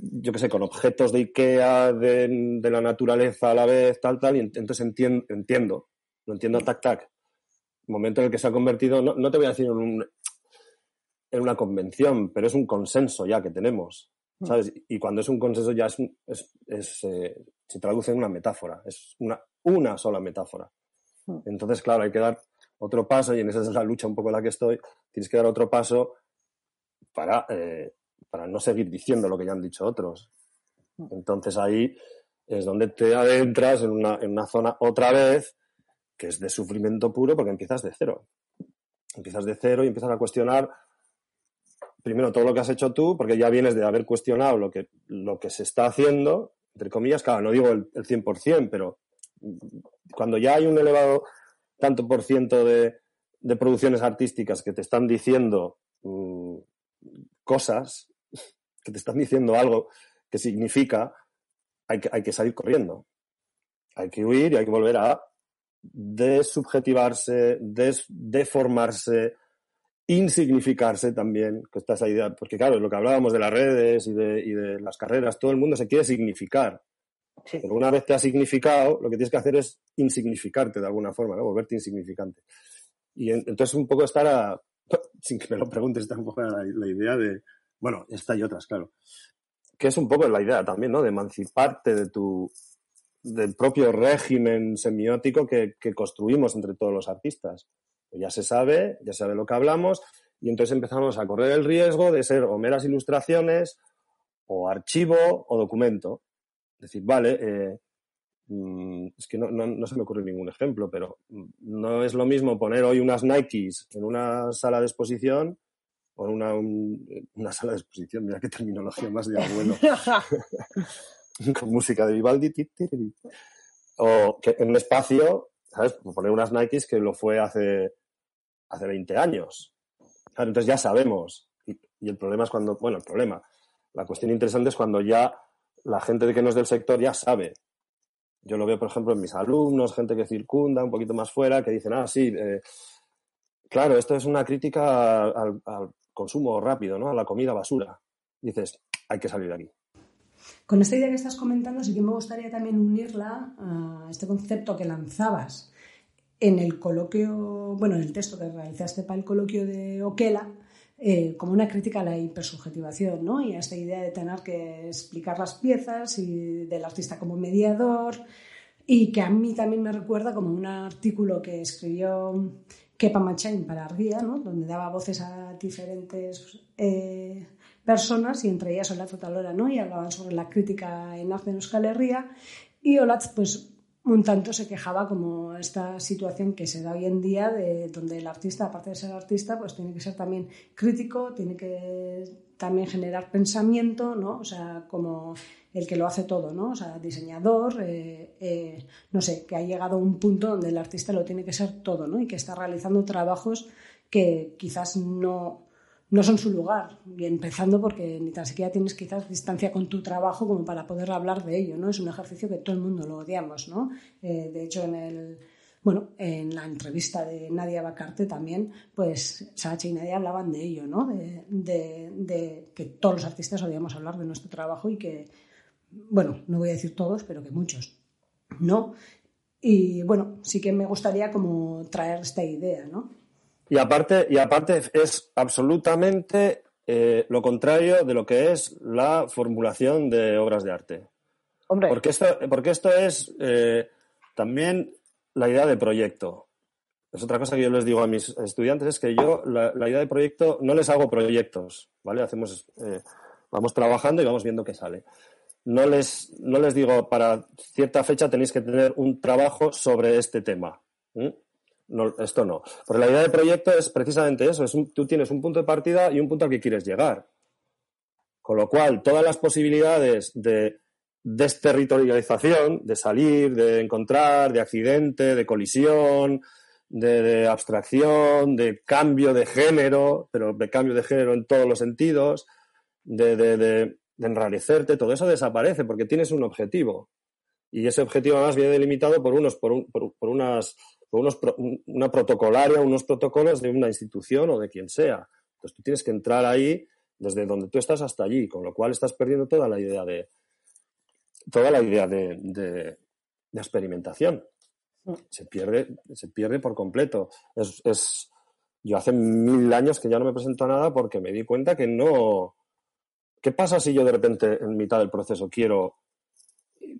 yo qué sé, con objetos de Ikea, de, la naturaleza a la vez, tal, tal, y entonces entiendo lo entiendo tac tac. Momento en el que se ha convertido, no, no te voy a decir en, un, en una convención, pero es un consenso ya que tenemos. Mm. ¿Sabes? Y cuando es un consenso ya es, es, es eh, se traduce en una metáfora, es una, una sola metáfora. Mm. Entonces, claro, hay que dar otro paso, y en esa es la lucha un poco en la que estoy, tienes que dar otro paso para, eh, para no seguir diciendo lo que ya han dicho otros. Mm. Entonces ahí es donde te adentras en una, en una zona otra vez que es de sufrimiento puro porque empiezas de cero. Empiezas de cero y empiezas a cuestionar primero todo lo que has hecho tú, porque ya vienes de haber cuestionado lo que, lo que se está haciendo, entre comillas, claro, no digo el, el 100%, pero cuando ya hay un elevado tanto por ciento de, de producciones artísticas que te están diciendo mmm, cosas, que te están diciendo algo que significa, hay que, hay que salir corriendo. Hay que huir y hay que volver a desubjetivarse, des, deformarse, insignificarse también, que está esa idea, porque claro, lo que hablábamos de las redes y de, y de las carreras, todo el mundo se quiere significar. Sí. Pero una vez te has significado, lo que tienes que hacer es insignificarte de alguna forma, ¿no? volverte insignificante. Y en, entonces un poco estar a, sin que me lo preguntes, está un poco la, la, idea de, bueno, esta y otras, claro, que es un poco la idea también, ¿no? De emanciparte de tu, del propio régimen semiótico que, que construimos entre todos los artistas. Pues ya se sabe, ya sabe lo que hablamos, y entonces empezamos a correr el riesgo de ser o meras ilustraciones, o archivo, o documento. Es decir, vale, eh, mm, es que no, no, no, se me ocurre ningún ejemplo, pero no es lo mismo poner hoy unas Nikes en una sala de exposición o en una, un, una sala de exposición, mira qué terminología más de abuelo, con música de Vivaldi, o que en un espacio ¿sabes? Poner unas Nikes que lo fue hace, hace 20 años. Entonces ya sabemos. Y, el problema es cuando, bueno, el problema, la cuestión interesante es cuando ya la gente de que no es del sector ya sabe. Yo lo veo, por ejemplo, en mis alumnos, gente que circunda un poquito más fuera, que dicen, ah, sí, eh, claro, esto es una crítica al consumo rápido, ¿no? A la comida basura. Dices, hay que salir de aquí. Con esta idea que estás comentando, sí que me gustaría también unirla a este concepto que lanzabas en el coloquio, bueno, en el texto que realizaste para el coloquio de Oquela, eh, como una crítica a la hipersubjetivación, ¿no? Y a esta idea de tener que explicar las piezas y del artista como mediador, y que a mí también me recuerda como un artículo que escribió Kepa Machain para Ardía, ¿no? donde daba voces a diferentes eh, personas y entre ellas Olatz Otalora, ¿no? Y hablaban sobre la crítica en arte en Euskal Herria y Olatz, pues, un tanto se quejaba como esta situación que se da hoy en día de donde el artista, aparte de ser artista, pues tiene que ser también crítico, tiene que también generar pensamiento, ¿no? O sea, como el que lo hace todo, ¿no? O sea, diseñador, eh, eh, no sé, que ha llegado a un punto donde el artista lo tiene que ser todo, ¿no? Y que está realizando trabajos que quizás no, no son su lugar. Y empezando porque ni tan siquiera tienes quizás distancia con tu trabajo como para poder hablar de ello, ¿no? Es un ejercicio que todo el mundo lo odiamos, ¿no? Eh, de hecho, en el... Bueno, en la entrevista de Nadia Bacarte también, pues Sacha y Nadia hablaban de ello, ¿no? De, de, de, que todos los artistas odiamos hablar de nuestro trabajo y que, bueno, no voy a decir todos, pero que muchos, ¿no? Y bueno, sí que me gustaría como traer esta idea, ¿no? Y aparte, y aparte es absolutamente eh, lo contrario de lo que es la formulación de obras de arte. Hombre. Porque esto, porque esto es eh, también la idea de proyecto. Es otra cosa que yo les digo a mis estudiantes, es que yo la, la idea de proyecto no les hago proyectos, ¿vale? Hacemos, eh, vamos trabajando y vamos viendo qué sale. No les, no les digo para cierta fecha tenéis que tener un trabajo sobre este tema. ¿eh? No, esto no. Porque la idea de proyecto es precisamente eso. Es tú tienes un punto de partida y un punto al que quieres llegar. Con lo cual, todas las posibilidades de desterritorialización, de salir, de encontrar, de accidente, de colisión, de, abstracción, de cambio de género, pero de cambio de género en todos los sentidos, de, de, de enrarecerte, todo eso desaparece porque tienes un objetivo. Y ese objetivo además viene delimitado por, unos, por, un, por, por unas unos, una protocolaria, unos protocolos de una institución o de quien sea. Entonces tú tienes que entrar ahí desde donde tú estás hasta allí, con lo cual estás perdiendo toda la idea de toda la idea de, de, de experimentación. se pierde, se pierde por completo. Es, es, yo hace mil años que ya no me presento a nada porque me di cuenta que no. ¿Qué pasa si yo de repente en mitad del proceso quiero,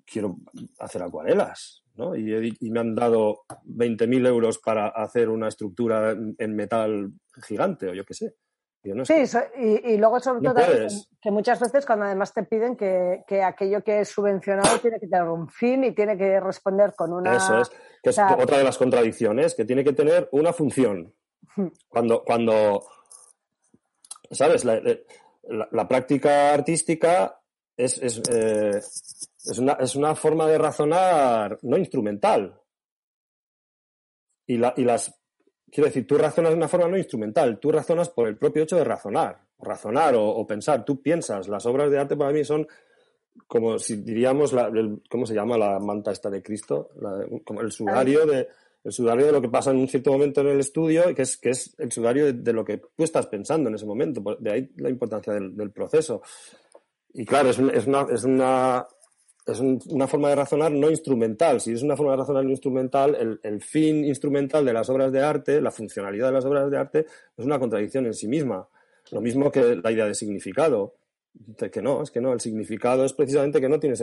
quiero hacer acuarelas? ¿No? Y, me han dado 20.000 euros para hacer una estructura en metal gigante o yo qué sé sí, y, luego sobre todo que muchas veces cuando además te piden que, aquello que es subvencionado tiene que tener un fin y tiene que responder con una... Eso es, que es otra de las contradicciones, que tiene que tener una función. Hmm. Cuando, cuando ¿sabes? La, eh, práctica artística es, es, eh, es, una, es una forma de razonar no instrumental. Y, la, y las Quiero decir, tú razonas de una forma no instrumental, tú razonas por el propio hecho de razonar, razonar o, pensar, tú piensas. Las obras de arte para mí son como si diríamos, la, ¿cómo se llama la manta esta de Cristo? como el sudario de, el sudario de lo que pasa en un cierto momento en el estudio, que es, que es el sudario de, lo que tú estás pensando en ese momento. De ahí la importancia del, proceso. Y claro, es, es, una, es una es una forma de razonar no instrumental. Si es una forma de razonar no instrumental, el, fin instrumental de las obras de arte, la funcionalidad de las obras de arte, es una contradicción en sí misma. Lo mismo que la idea de significado. Que no, es que no, el significado es precisamente que no, tiene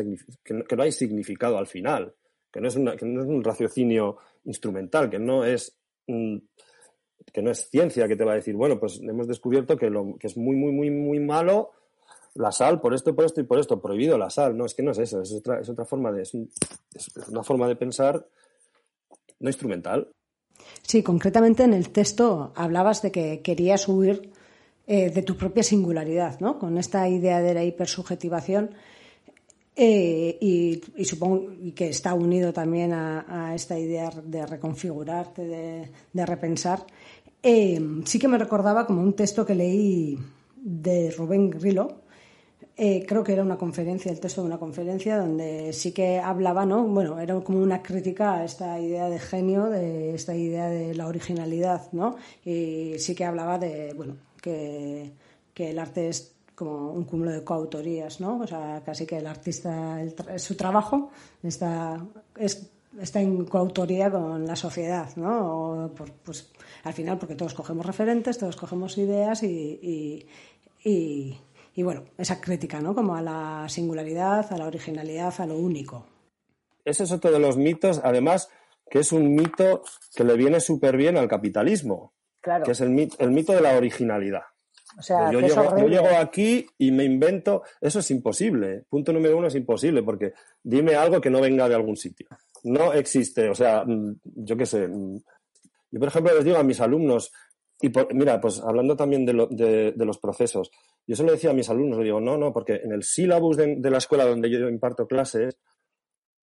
que no, que no hay significado al final, que no, es que no es un raciocinio instrumental, que no es que no es ciencia que te va a decir, bueno, pues hemos descubierto que, lo, que es muy, muy, muy, muy malo la sal por esto, por esto y por esto, prohibido la sal. No, es que no es eso, es otra, es otra forma de, es, una forma de pensar no instrumental. Sí, concretamente en el texto hablabas de que querías huir eh, de tu propia singularidad, ¿no? Con esta idea de la hipersubjetivación eh, y, supongo que está unido también a, esta idea de reconfigurarte, de, repensar. Eh, sí que me recordaba como un texto que leí de Rubén Grillo, eh, creo que era una conferencia, el texto de una conferencia, donde sí que hablaba, ¿no? Bueno, era como una crítica a esta idea de genio, de esta idea de la originalidad, ¿no? Y sí que hablaba de, bueno, que, el arte es como un cúmulo de coautorías, ¿no? O sea, casi que el artista, su trabajo está, está en coautoría con la sociedad, ¿no? pues al final, porque todos cogemos referentes, todos cogemos ideas y y bueno, esa crítica, ¿no? Como a la singularidad, a la originalidad, a lo único. Ese es otro de los mitos, además, que es un mito que le viene súper bien al capitalismo. Claro. Que es el mito, el mito de la originalidad. O sea, yo, llego, yo, llego, aquí y me invento. Eso es imposible. Punto número uno es imposible, porque dime algo que no venga de algún sitio. No existe. O sea, mm, yo qué sé. Mm, yo, por ejemplo, les digo a mis alumnos, y mira, pues hablando también de, de, los procesos, yo se lo decía a mis alumnos, le digo, no, no, porque en el sílabus de, la escuela donde yo imparto clases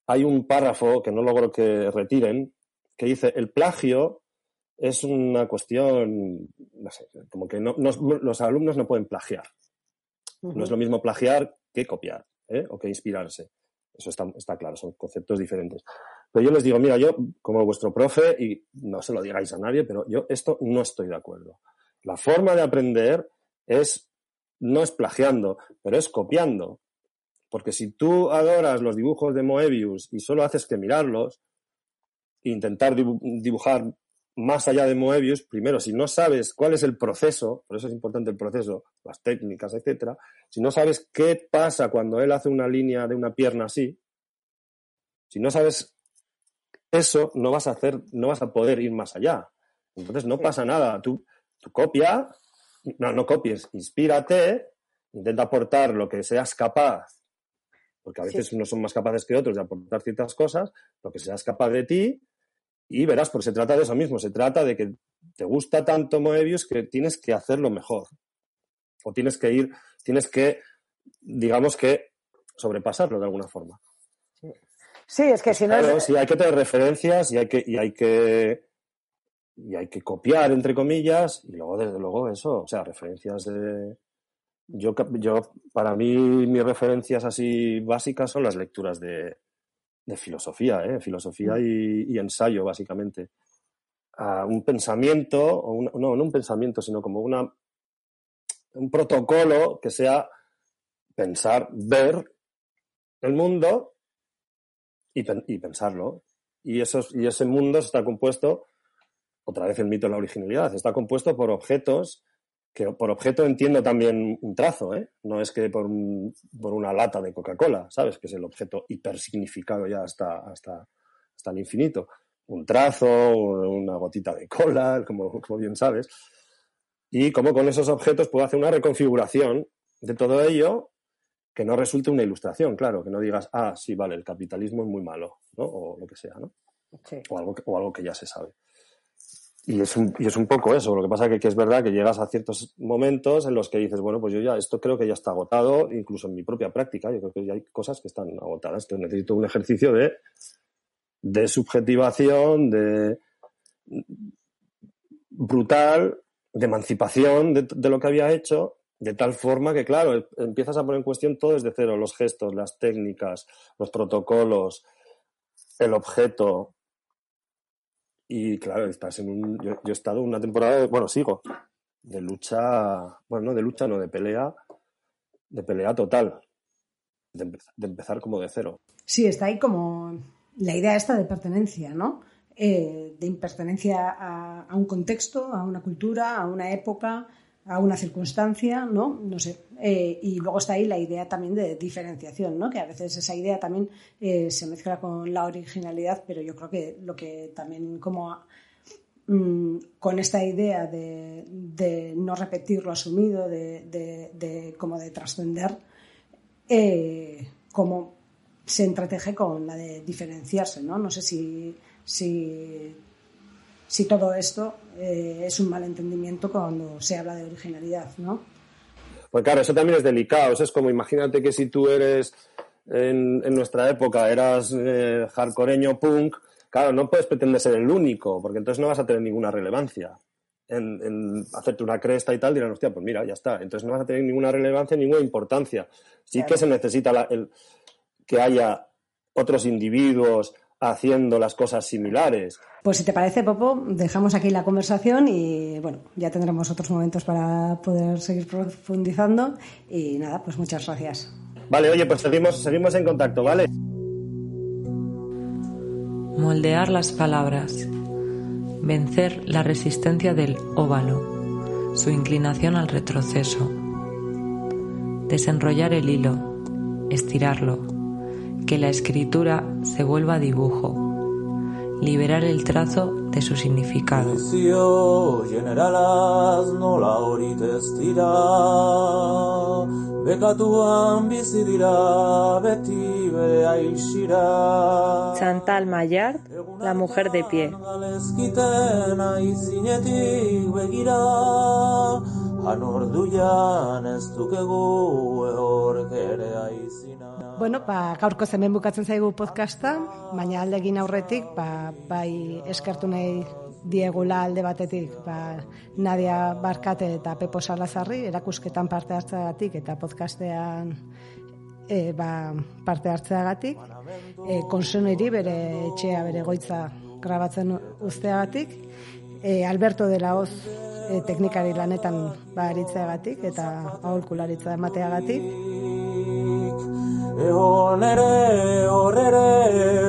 hay un párrafo que no logro que retiren, que dice, el plagio es una cuestión, no sé, como que no, los alumnos no pueden plagiar. No es lo mismo plagiar que copiar ¿eh? o que inspirarse. Eso está, está, claro, son conceptos diferentes. Pero yo les digo, mira, yo como vuestro profe, y no se lo digáis a nadie, pero yo esto no estoy de acuerdo. La forma de aprender es no es plagiando, pero es copiando. Porque si tú adoras los dibujos de Moebius y solo haces que mirarlos, intentar dibujar más allá de Moebius, primero, si no sabes cuál es el proceso, por eso es importante el proceso, las técnicas, etcétera, si no sabes qué pasa cuando él hace una línea de una pierna así, si no sabes eso, no vas a hacer, no vas a poder ir más allá. Entonces no pasa nada. Tú, tú copia no, no copies, inspírate, intenta aportar lo que seas capaz, porque a veces unos son más capaces que otros de aportar ciertas cosas, lo que seas capaz de ti, y verás, porque se trata de eso mismo, se trata de que te gusta tanto Moebius que tienes que hacerlo mejor. O tienes que ir, tienes que, digamos que, sobrepasarlo de alguna forma. Sí, es que si no. Claro, sí, hay que tener referencias y hay que, y hay que y hay que copiar, entre comillas, y luego, desde luego, eso, o sea, referencias de... Yo, yo para mí, mis referencias así básicas son las lecturas de, de filosofía, ¿eh? filosofía y, ensayo, básicamente. un pensamiento, o no, no un pensamiento, sino como una, un protocolo que sea pensar, ver el mundo y, pensarlo y, esos, y ese mundo está compuesto, otra vez el mito de la originalidad, está compuesto por objetos que por objeto entiendo también un trazo, ¿eh? No es que por, una lata de Coca-Cola, ¿sabes? Que es el objeto hipersignificado ya hasta, hasta, hasta el infinito. Un trazo, una gotita de cola, como, como bien sabes. Y como con esos objetos puedo hacer una reconfiguración de todo ello que no resulte una ilustración, claro, que no digas, ah, sí, vale, el capitalismo es muy malo, ¿no? O lo que sea, ¿no? O, algo, o algo que ya se sabe. Y es, un, y es un poco eso. Lo que pasa es que, que, es verdad que llegas a ciertos momentos en los que dices, bueno, pues yo ya, esto creo que ya está agotado, incluso en mi propia práctica. Yo creo que ya hay cosas que están agotadas. Entonces necesito un ejercicio de, de subjetivación, de brutal, de emancipación de, de, lo que había hecho, de tal forma que, claro, empiezas a poner en cuestión todo desde cero, los gestos, las técnicas, los protocolos, el objeto, y claro, estás en un. Yo, yo, he estado una temporada, bueno, sigo, de lucha, bueno, no de lucha, no, de pelea, de pelea total, de, empezar, de empezar como de cero. Sí, está ahí como la idea esta de pertenencia, ¿no? Eh, de pertenencia a, a, un contexto, a una cultura, a una época, a una circunstancia, ¿no? No sé. Eh, y luego está ahí la idea también de diferenciación, ¿no? Que a veces esa idea también eh, se mezcla con la originalidad, pero yo creo que lo que también como mmm, con esta idea de, de, no repetir lo asumido, de, de, de como de trascender, eh, como se entreteje con la de diferenciarse, ¿no? No sé si, si si todo esto eh, es un malentendimiento cuando se habla de originalidad, ¿no? Pues claro, eso también es delicado. Eso es como, imagínate que si tú eres, en, en nuestra época, eras eh, hardcoreño punk, claro, no puedes pretender ser el único, porque entonces no vas a tener ninguna relevancia. En, en, hacerte una cresta y tal, dirán, hostia, pues mira, ya está. Entonces no vas a tener ninguna relevancia, ninguna importancia. Sí claro. que se necesita la, el, que haya otros individuos haciendo las cosas similares. Pues si te parece, Popo, dejamos aquí la conversación y bueno, ya tendremos otros momentos para poder seguir profundizando y nada, pues muchas gracias. Vale, oye, pues seguimos, seguimos en contacto, ¿vale? Moldear las palabras. Vencer la resistencia del óvalo, su inclinación al retroceso. Desenrollar el hilo, estirarlo, que la escritura se vuelva dibujo, liberar el trazo de su significado. Chantal Maillard, la mujer de pie. Bueno, ba, gaurko zemen bukatzen zaigu podcasta, baina alde egin aurretik, ba, bai eskertu nahi diegula alde batetik, ba, Nadia Barkate eta Pepo Salazarri, erakusketan parte hartzeagatik eta podcastean e, ba, parte hartzeagatik, e, konsumeri bere etxea, bere goitza grabatzen usteagatik, e, Alberto de la Hoz e, teknikari lanetan baritzeagatik eta aholkularitza emateagatik. Egon ere horrere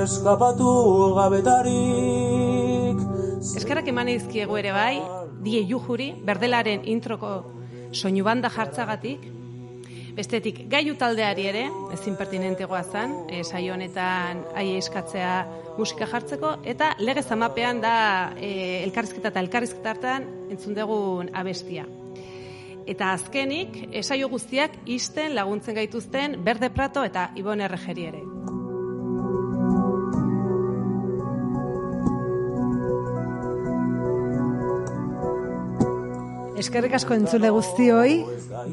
eskapatu gabetarik Eskerrak eman izkiego ere bai, die jujuri, berdelaren introko soinu banda jartzagatik, Bestetik, gaiu taldeari ere, ezin pertinentegoa zen, e, saio honetan aie eskatzea musika jartzeko, eta lege zamapean da e, elkarrizketa eta elkarrizketa hartan entzun dugun abestia. Eta azkenik, esaio guztiak isten laguntzen gaituzten Berde Prato eta Ibon Erregeri ere. Eskerrik asko entzule guztioi,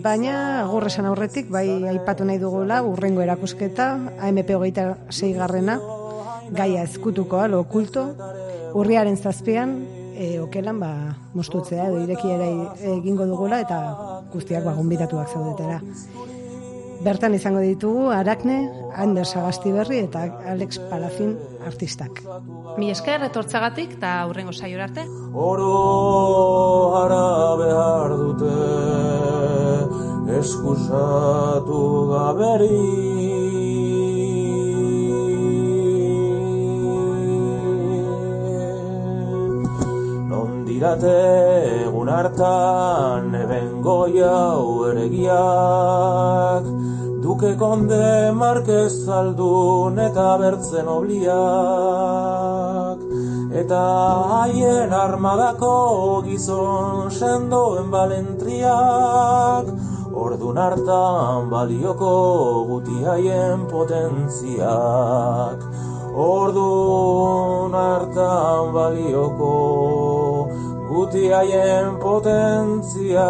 baina agur esan aurretik, bai aipatu nahi dugula, urrengo erakusketa, AMP hogeita garrena, gaia ezkutukoa, lo okulto, urriaren zazpian, e, okelan, ba, mostutzea, edo irekiera egingo dugula, eta guztiak ba, gombitatuak zaudetera. Bertan izango ditugu Arakne, Anders Agastiberri eta Alex Palafin artistak. Mi esker etortzagatik eta aurrengo saiora arte. Oro ara behar dute eskusatu gaberi. Didate egun hartan eben goiau eregiak Duke konde Marquez aldun eta bertzen obliak. Eta haien armadako gizon sendoen balentriak. Ordun hartan balioko guti haien potentziak. Ordun hartan balioko guti haien potentziak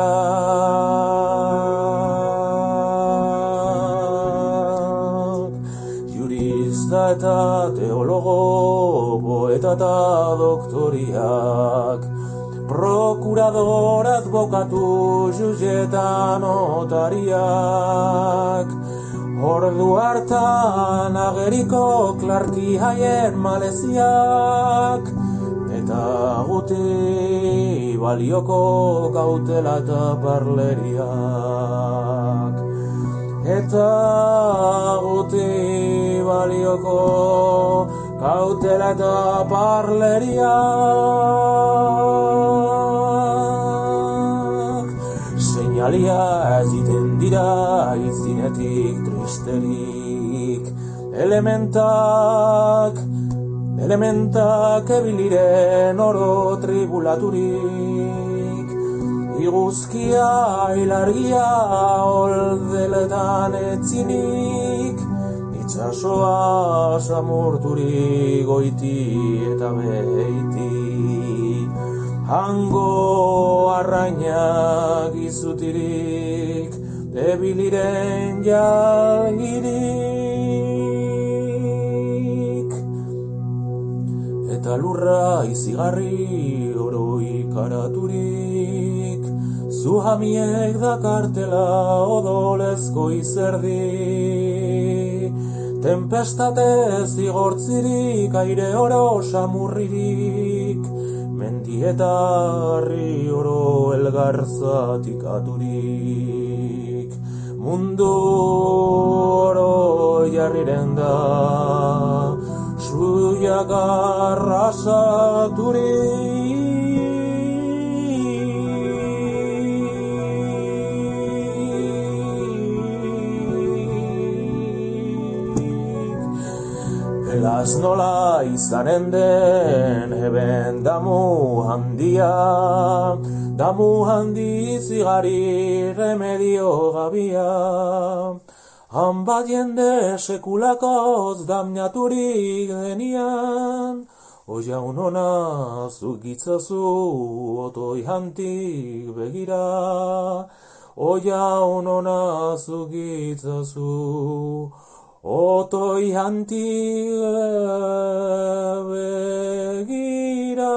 Jurista eta teologo, poeta eta doktoriak. Prokurador, advokatu, juge eta notariak. Ordu hartan ageriko klarki haien maleziak Eta guti balioko gautela eta parleriak. Eta guti balioko gautela eta parleriak. Seinalia ez iten dira izinetik tristerik Elementak, elementak ebiliren oro tribulaturik Iguzkia ilargia oldeletan etzinik Itxasoa samurturi goiti eta beiti. Hango arrainak izutirik Ebiliren jalgirik Eta lurra izigarri oroi karaturik Zuhamiek dakartela odolezko izerdi. Tempestate zigortzirik aire oro samurririk Mendieta harri oro elgarzatik aturik. Mundu oro jarriren da Suiak arrasaturik Elaz nola izanen den eben damu handia. Damu handi zigari remedio gabia Han bat jende sekulakoz damnaturik denian Oia unona zugitzazu otoi hantik begira. Oia unona zugitzazu otoi hantik begira